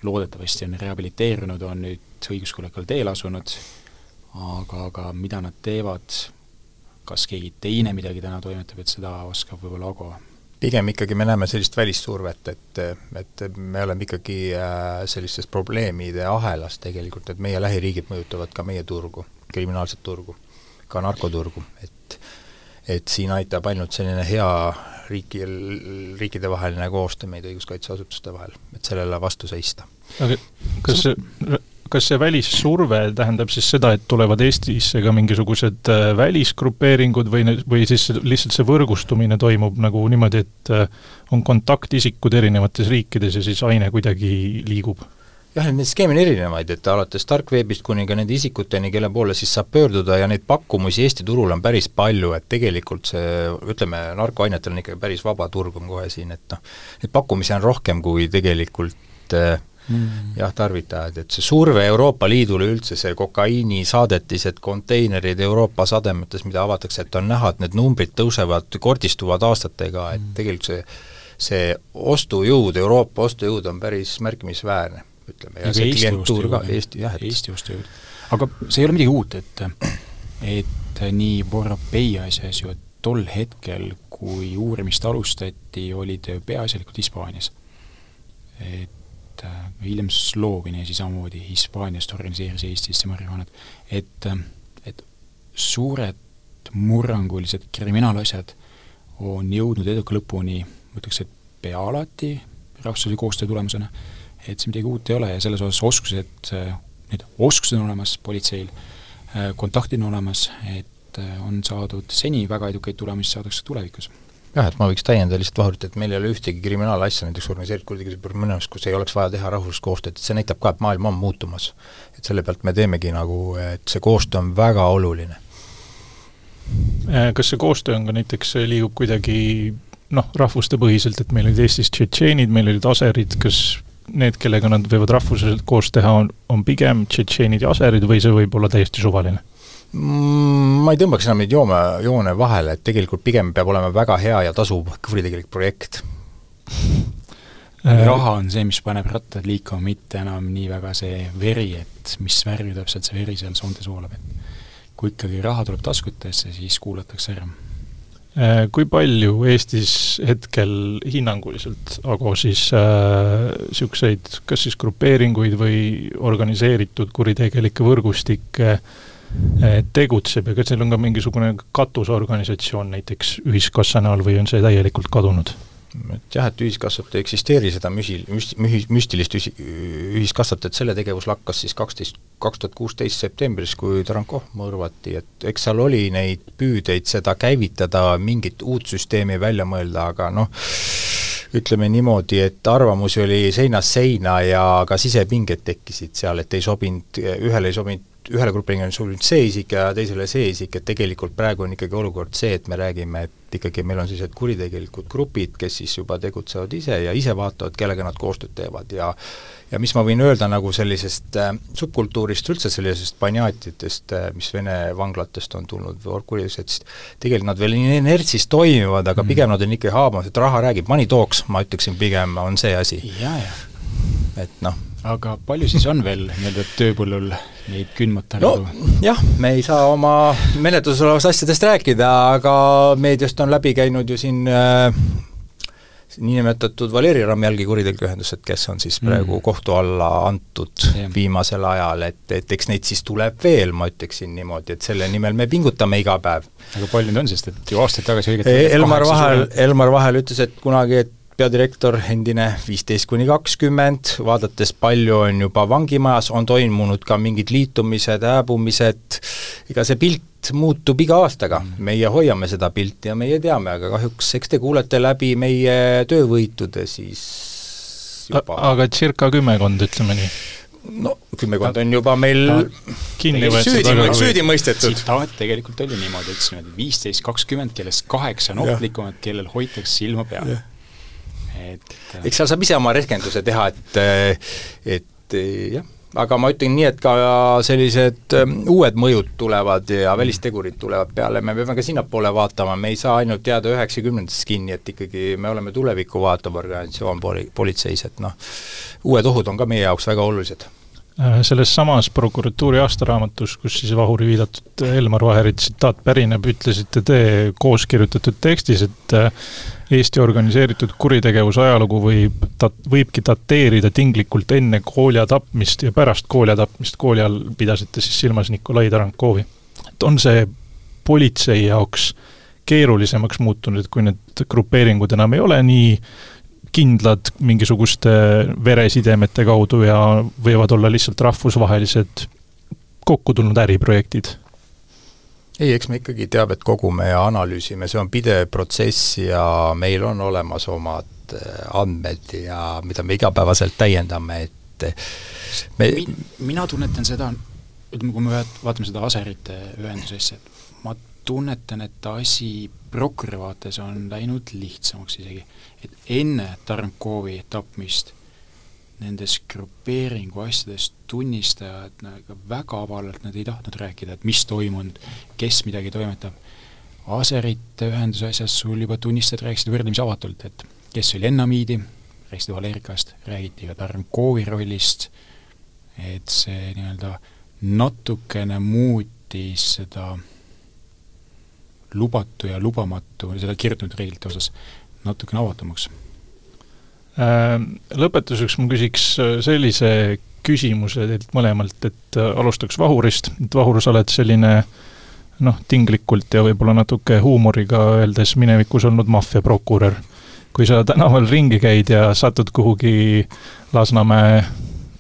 loodetavasti on rehabiliteerunud, on nüüd õiguskuulekal teel asunud, aga, aga mida nad teevad, kas keegi teine midagi täna toimetab, et seda oskab võib-olla Ago pigem ikkagi me näeme sellist välissurvet, et, et me oleme ikkagi äh, sellises probleemide ahelas tegelikult, et meie lähiriigid mõjutavad ka meie turgu, kriminaalset turgu, ka narkoturgu, et et siin aitab ainult selline hea riiki, riikidevaheline koostöö meid õiguskaitseasutuste vahel, et sellele vastu seista. aga kas see kas see välissurve tähendab siis seda, et tulevad Eestisse ka mingisugused äh, välisgrupeeringud või, või siis lihtsalt see võrgustumine toimub nagu niimoodi, et äh, on kontaktisikud erinevates riikides ja siis aine kuidagi liigub? jah, neid skeeme on erinevaid, et alates tarkveebist kuni ka nende isikuteni, kelle poole siis saab pöörduda ja neid pakkumusi Eesti turul on päris palju, et tegelikult see, ütleme, narkoainetel on ikkagi päris vaba turg on kohe siin, et noh, neid pakkumisi on rohkem kui tegelikult äh, mm. jah, tarvitajad, et see surve Euroopa Liidule üldse, see kokaiinisaadetised, konteinerid Euroopa sademetes, mida avatakse, et on näha, et need numbrid tõusevad, kordistuvad aastatega, et mm. tegelikult see see ostujõud, Euroopa ostujõud on päris märkimisväärne ütleme, ja see klientuur ka, Eesti jah, et Eesti ostujõud. aga see ei ole midagi uut, et et nii Vorobei asjas ju, et tol hetkel, kui uurimist alustati, oli ta ju peaasjalikult Hispaanias. et äh, hiljem Slovenia siis samamoodi Hispaaniast organiseeris Eestisse marihuanat, et, et suured murrangulised kriminaalasjad on jõudnud eduka lõpuni, ma ütleks, et pea alati rahvusvahelise koostöö tulemusena. Et see midagi uut ei ole ja selles osas oskused, need oskused on olemas politseil, kontaktid on olemas, et on saadud seni väga edukaid tulemusi, saadakse tulevikus jah, et ma võiks täiendada lihtsalt Vahurit, et meil ei ole ühtegi kriminaalasja näiteks organiseeritud kuritegevuse minu arust, kus ei oleks vaja teha rahvusvahelist koostööd, et see näitab ka, et maailm on muutumas. et selle pealt me teemegi nagu, et see koostöö on väga oluline. Äh, kas see koostöö on ka näiteks, liigub kuidagi noh, rahvustepõhiselt, et meil olid Eestis tšetšeenid, meil olid aserid, kas need, kellega nad võivad rahvuseliselt koos teha, on, on pigem tšetšeenid ja aserid või see võib olla täiesti suvaline? Mm, ma ei tõmbaks enam neid joome, joone vahele, et tegelikult pigem peab olema väga hea ja tasuv kuritegelik projekt. Äh, raha on see, mis paneb rattad liikuma, mitte enam nii väga see veri, et mis värvi täpselt see veri seal soontes voolab, et kui ikkagi raha tuleb taskutesse, siis kuulatakse ära. Äh, kui palju Eestis hetkel hinnanguliselt, Ago, siis niisuguseid äh, kas siis grupeeringuid või organiseeritud kuritegelikke võrgustikke äh, tegutseb ja kas neil on ka mingisugune katusorganisatsioon näiteks Ühiskassa näol või on see täielikult kadunud? et jah, et ühiskassat ei eksisteeri, seda müsi-, müst-, mühi-, müstilist üsi-, ühiskassat, et selle tegevus lakkas siis kaksteist, kaks tuhat kuusteist septembris, kui Taranko mõrvati, et eks seal oli neid püüdeid seda käivitada, mingit uut süsteemi välja mõelda, aga noh, ütleme niimoodi, et arvamusi oli seinast seina ja ka sisepinged tekkisid seal, et ei sobinud, ühele ei sobinud ühele grupile on sobinud see isik ja teisele see isik, et tegelikult praegu on ikkagi olukord see, et me räägime, et ikkagi meil on sellised kuritegelikud grupid, kes siis juba tegutsevad ise ja ise vaatavad, kellega nad koostööd teevad ja ja mis ma võin öelda nagu sellisest äh, subkultuurist, üldse sellisest banjaatidest äh,, mis Vene vanglatest on tulnud või orgkuritegevusest, tegelikult nad veel inertsis toimivad, aga mm. pigem nad on ikka haabamas, et raha räägib, money talks, ma ütleksin pigem, on see asi. Et noh, aga palju siis on veel nii-öelda tööpõllul neid kündmata no jah, me ei saa oma menetluses olevast asjadest rääkida, aga meediast on läbi käinud ju siin äh, niinimetatud Valeri Ramjalgi kuritegelik ühendused, kes on siis praegu mm. kohtu alla antud yeah. viimasel ajal, et, et eks neid siis tuleb veel, ma ütleksin niimoodi, et selle nimel me pingutame iga päev. aga palju neid on, sest et ju aastaid tagasi õiget Elmar Vahel, Elmar Vahel ütles, et kunagi, et peadirektor, endine viisteist kuni kakskümmend, vaadates palju on juba vangimajas, on toimunud ka mingid liitumised, hääbumised, ega see pilt muutub iga aastaga, meie hoiame seda pilti ja meie teame, aga kahjuks eks te kuulete läbi meie töövõitude siis juba. aga circa kümmekond, ütleme nii? no kümmekond on juba meil no, kinni võetud, süüdi, süüdi mõistetud. tsitaat tegelikult oli niimoodi, ütlesin, et viisteist, kakskümmend, kellest kaheksa on ohtlikumad, kellel hoitakse silma peal et eks seal saab ise oma rehkenduse teha, et, et jah, aga ma ütlen nii, et ka sellised ähm, uued mõjud tulevad ja välistegurid tulevad peale, me peame ka sinnapoole vaatama, me ei saa ainult jääda üheksakümnendates kinni, et ikkagi me oleme tulevikku vaatav organisatsioon poli-, politseis, et noh, uued ohud on ka meie jaoks väga olulised. Äh, selles samas prokuratuuri aastaraamatus, kus siis Vahuri viidatud Elmar Vaheri tsitaat pärineb, ütlesite te koos kirjutatud tekstis, et äh, Eesti organiseeritud kuritegevuse ajalugu võib, võibki dateerida tinglikult enne Kolja tapmist ja pärast Kolja tapmist, Kolja all pidasite siis silmas Nikolai Tarankovi. et on see politsei jaoks keerulisemaks muutunud, et kui need grupeeringud enam ei ole nii kindlad mingisuguste veresidemete kaudu ja võivad olla lihtsalt rahvusvahelised kokku tulnud äriprojektid? Ei, eks me ikkagi teavet kogume ja analüüsime, see on pidev protsess ja meil on olemas omad äh, andmed ja mida me igapäevaselt täiendame, et et me Mi, mina tunnetan seda, ütleme, kui me vaat-, vaatame seda aserite ühenduse asja, et ma tunnetan, et asi prokuröri vaates on läinud lihtsamaks isegi. et enne Tarnkovi tapmist nendes grupeeringu asjades tunnistajad nagu väga avalalt nad ei tahtnud rääkida, et mis toimunud, kes midagi toimetab. Aserite ühenduse asjas sul juba tunnistajad rääkisid võrdlemisi avatult, et kes oli Ennamiidi, rääkisid Valerikast, räägiti ka Tarnkovi rollist, et see nii-öelda natukene muutis seda lubatu ja lubamatu, seda kirjutatud reeglite osas natukene avatumaks lõpetuseks ma küsiks äh, sellise küsimuse teilt mõlemalt, et äh, alustaks Vahurist, et Vahur, sa oled selline noh, tinglikult ja võib-olla natuke huumoriga öeldes minevikus olnud maffiaprokurör. kui sa tänaval ringi käid ja satud kuhugi Lasnamäe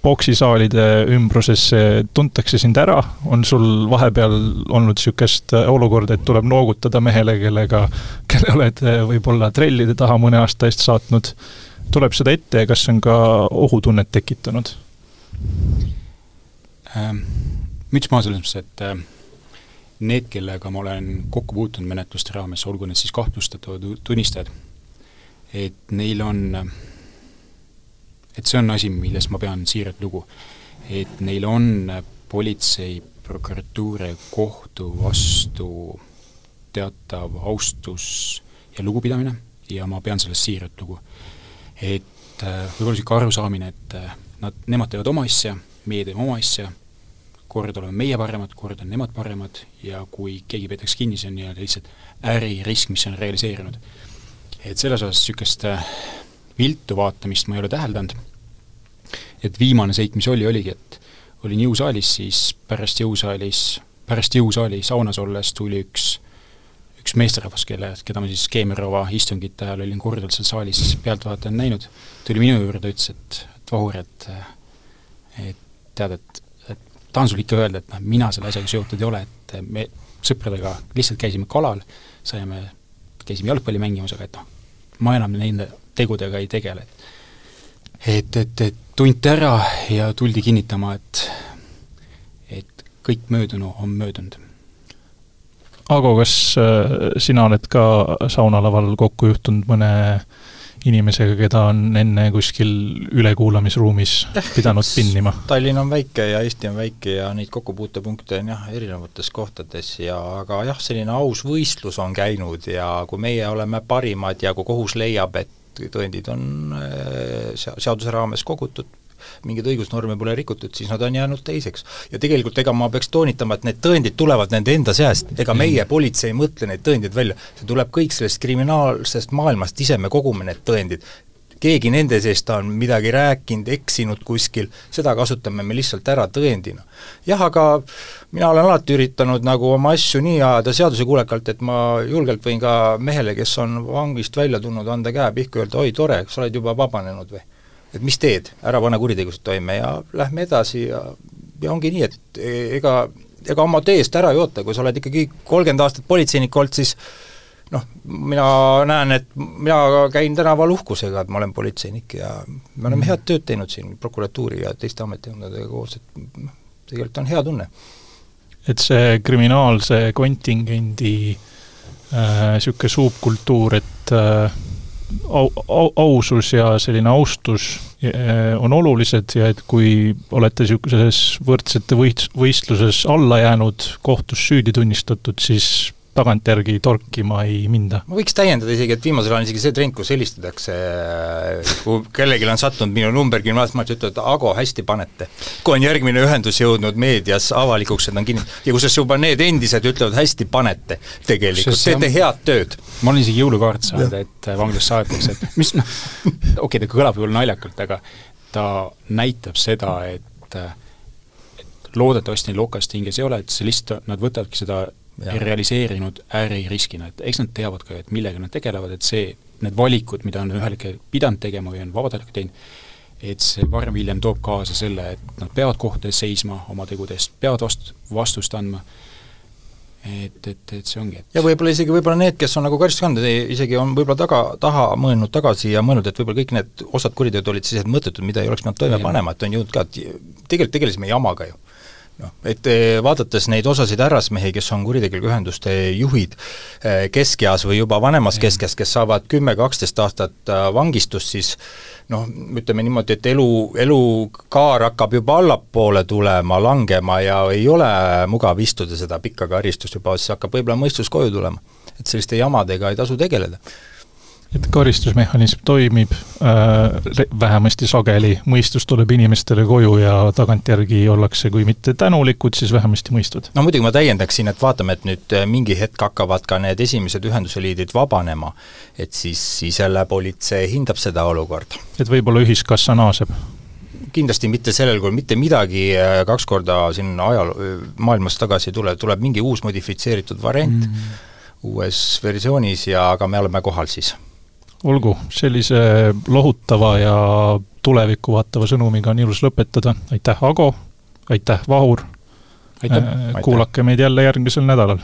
poksisaalide ümbrusesse, tuntakse sind ära, on sul vahepeal olnud niisugust olukorda, et tuleb noogutada mehele, kellega, kelle oled võib-olla trellide taha mõne aasta eest saatnud tuleb seda ette ja kas see on ka ohutunnet tekitanud ähm,? müts maha selles mõttes, et äh, need, kellega ma olen kokku puutunud menetluste raames, olgu need siis kahtlustatud tunnistajad, et neil on, et see on asi, milles ma pean siiralt lugu, et neil on politsei, prokuratuuri, kohtu vastu teatav austus ja lugupidamine ja ma pean sellest siiralt lugu et äh, võib-olla niisugune arusaamine, et äh, nad, nemad teevad oma asja, meie teeme oma asja, kord oleme meie paremad, kord on nemad paremad ja kui keegi peetakse kinni, see on nii-öelda lihtsalt äririsk, mis on realiseerunud. et selles osas niisugust äh, viltu vaatamist ma ei ole täheldanud, et viimane seik, mis oli, oligi, et olin jõusaalis, siis pärast jõusaalis, pärast jõusaali saunas olles tuli üks üks meesterahvas, kelle, keda ma siis Keemerova istungite ajal olin korduvalt seal saalis pealtvaatajana näinud, tuli minu juurde, ütles, et, et Vahur, et et tead, et, et tahan sulle ikka öelda, et noh, mina selle asjaga seotud ei ole, et me sõpradega lihtsalt käisime kalal, saime, käisime jalgpalli mängimas, aga et noh, ma enam nende tegudega ei tegele. et, et, et tunti ära ja tuldi kinnitama, et et kõik möödunu on möödunud Ago, kas äh, sina oled ka saunalaval kokku juhtunud mõne inimesega, keda on enne kuskil ülekuulamisruumis pidanud pinnima? Tallinn on väike ja Eesti on väike ja neid kokkupuutepunkte on jah, erinevates kohtades ja aga jah, selline aus võistlus on käinud ja kui meie oleme parimad ja kui kohus leiab, et tõendid on äh, seaduse raames kogutud, mingeid õigusnorme pole rikutud, siis nad on jäänud teiseks. ja tegelikult ega ma peaks toonitama, et need tõendid tulevad nende enda seast, ega mm. meie politsei ei mõtle neid tõendeid välja, see tuleb kõik sellest kriminaalsest maailmast, ise me kogume need tõendid, keegi nende seest on midagi rääkinud, eksinud kuskil, seda kasutame me lihtsalt ära tõendina. jah, aga mina olen alati üritanud nagu oma asju nii ajada seadusekuulekalt, et ma julgelt võin ka mehele, kes on vangist välja tulnud, anda käe pihku ja öelda oi, tore, sa oled juba vabanenud või et mis teed, ära pane kuritegusid toime ja lähme edasi ja, ja ongi nii, et ega, ega oma teest ära ei oota, kui sa oled ikkagi kolmkümmend aastat politseinik olnud, siis noh, mina näen, et mina käin tänaval uhkusega, et ma olen politseinik ja me oleme head tööd teinud siin prokuratuuri ja teiste ametkondadega koos, et noh, tegelikult on hea tunne. et see kriminaalse kontingendi niisugune äh, suupkultuur, et äh, au, au, ausus ja selline austus eh, on olulised ja et kui olete niisuguses võrdsete võist-, võistluses alla jäänud, kohtus süüdi tunnistatud, siis tagantjärgi torkima ei minda. ma võiks täiendada isegi, et viimasel ajal on isegi see trend, kus helistatakse, kui kellelgi on sattunud minu number gümnaasiumis, ütlevad, Ago, hästi panete. kui on järgmine ühendus jõudnud meedias avalikuks, et on kinni, ja kusjuures juba need endised ütlevad, hästi panete tegelikult, teete head tööd. ma olen isegi jõulukaart saanud, et vanglasse saadetakse, et mis noh, okei okay,, ta kõlab võib-olla naljakalt, aga ta näitab seda, et et loodetavasti neil okast hinges ei ole, et see lihtsalt, nad võtavadki seda ja. realiseerinud äririskina, et eks nad teavad ka, et millega nad tegelevad, et see, need valikud, mida on ühel hetkel pidanud tegema või on vabatahtlikult teinud, et see varem-hiljem toob kaasa selle, et nad peavad kohtades seisma oma tegude eest, peavad vast-, vastust andma, et, et, et see ongi, et ja võib-olla isegi võib-olla need, kes on nagu karistust kandnud, isegi on võib-olla taga, taha mõelnud tagasi ja mõelnud, et võib-olla kõik need osad kuriteod olid sellised mõttetud, mida ei oleks pidanud toime panema, et on jõudnud ka, et tegelikult tegelesime jamaga ju noh, et eh, vaadates neid osasid härrasmehi, kes on kuritegelike ühenduste juhid eh, keskeas või juba vanemas keskeas, kes saavad kümme, kaksteist aastat äh, vangistust, siis noh, ütleme niimoodi, et elu, elukaar hakkab juba allapoole tulema, langema ja ei ole mugav istuda seda pikka karistust juba, siis hakkab võib-olla mõistus koju tulema. et selliste jamadega ei tasu tegeleda et karistusmehhanism toimib äh,, vähemasti sageli mõistus tuleb inimestele koju ja tagantjärgi ollakse, kui mitte tänulikud, siis vähemasti mõistvad. no muidugi ma täiendaksin, et vaatame, et nüüd äh, mingi hetk hakkavad ka need esimesed ühenduse liidrid vabanema, et siis, siis jälle politsei hindab seda olukorda. et võib-olla ühiskassa naaseb? kindlasti mitte sellel kujul, mitte midagi äh, kaks korda siin ajal-, maailmas tagasi ei tule, tuleb mingi uus modifitseeritud variant mm, -hmm. uues versioonis ja aga me oleme kohal siis olgu, sellise lohutava ja tulevikku vaatava sõnumiga on ilus lõpetada, aitäh, Ago, aitäh, Vahur, äh, kuulake meid jälle järgmisel nädalal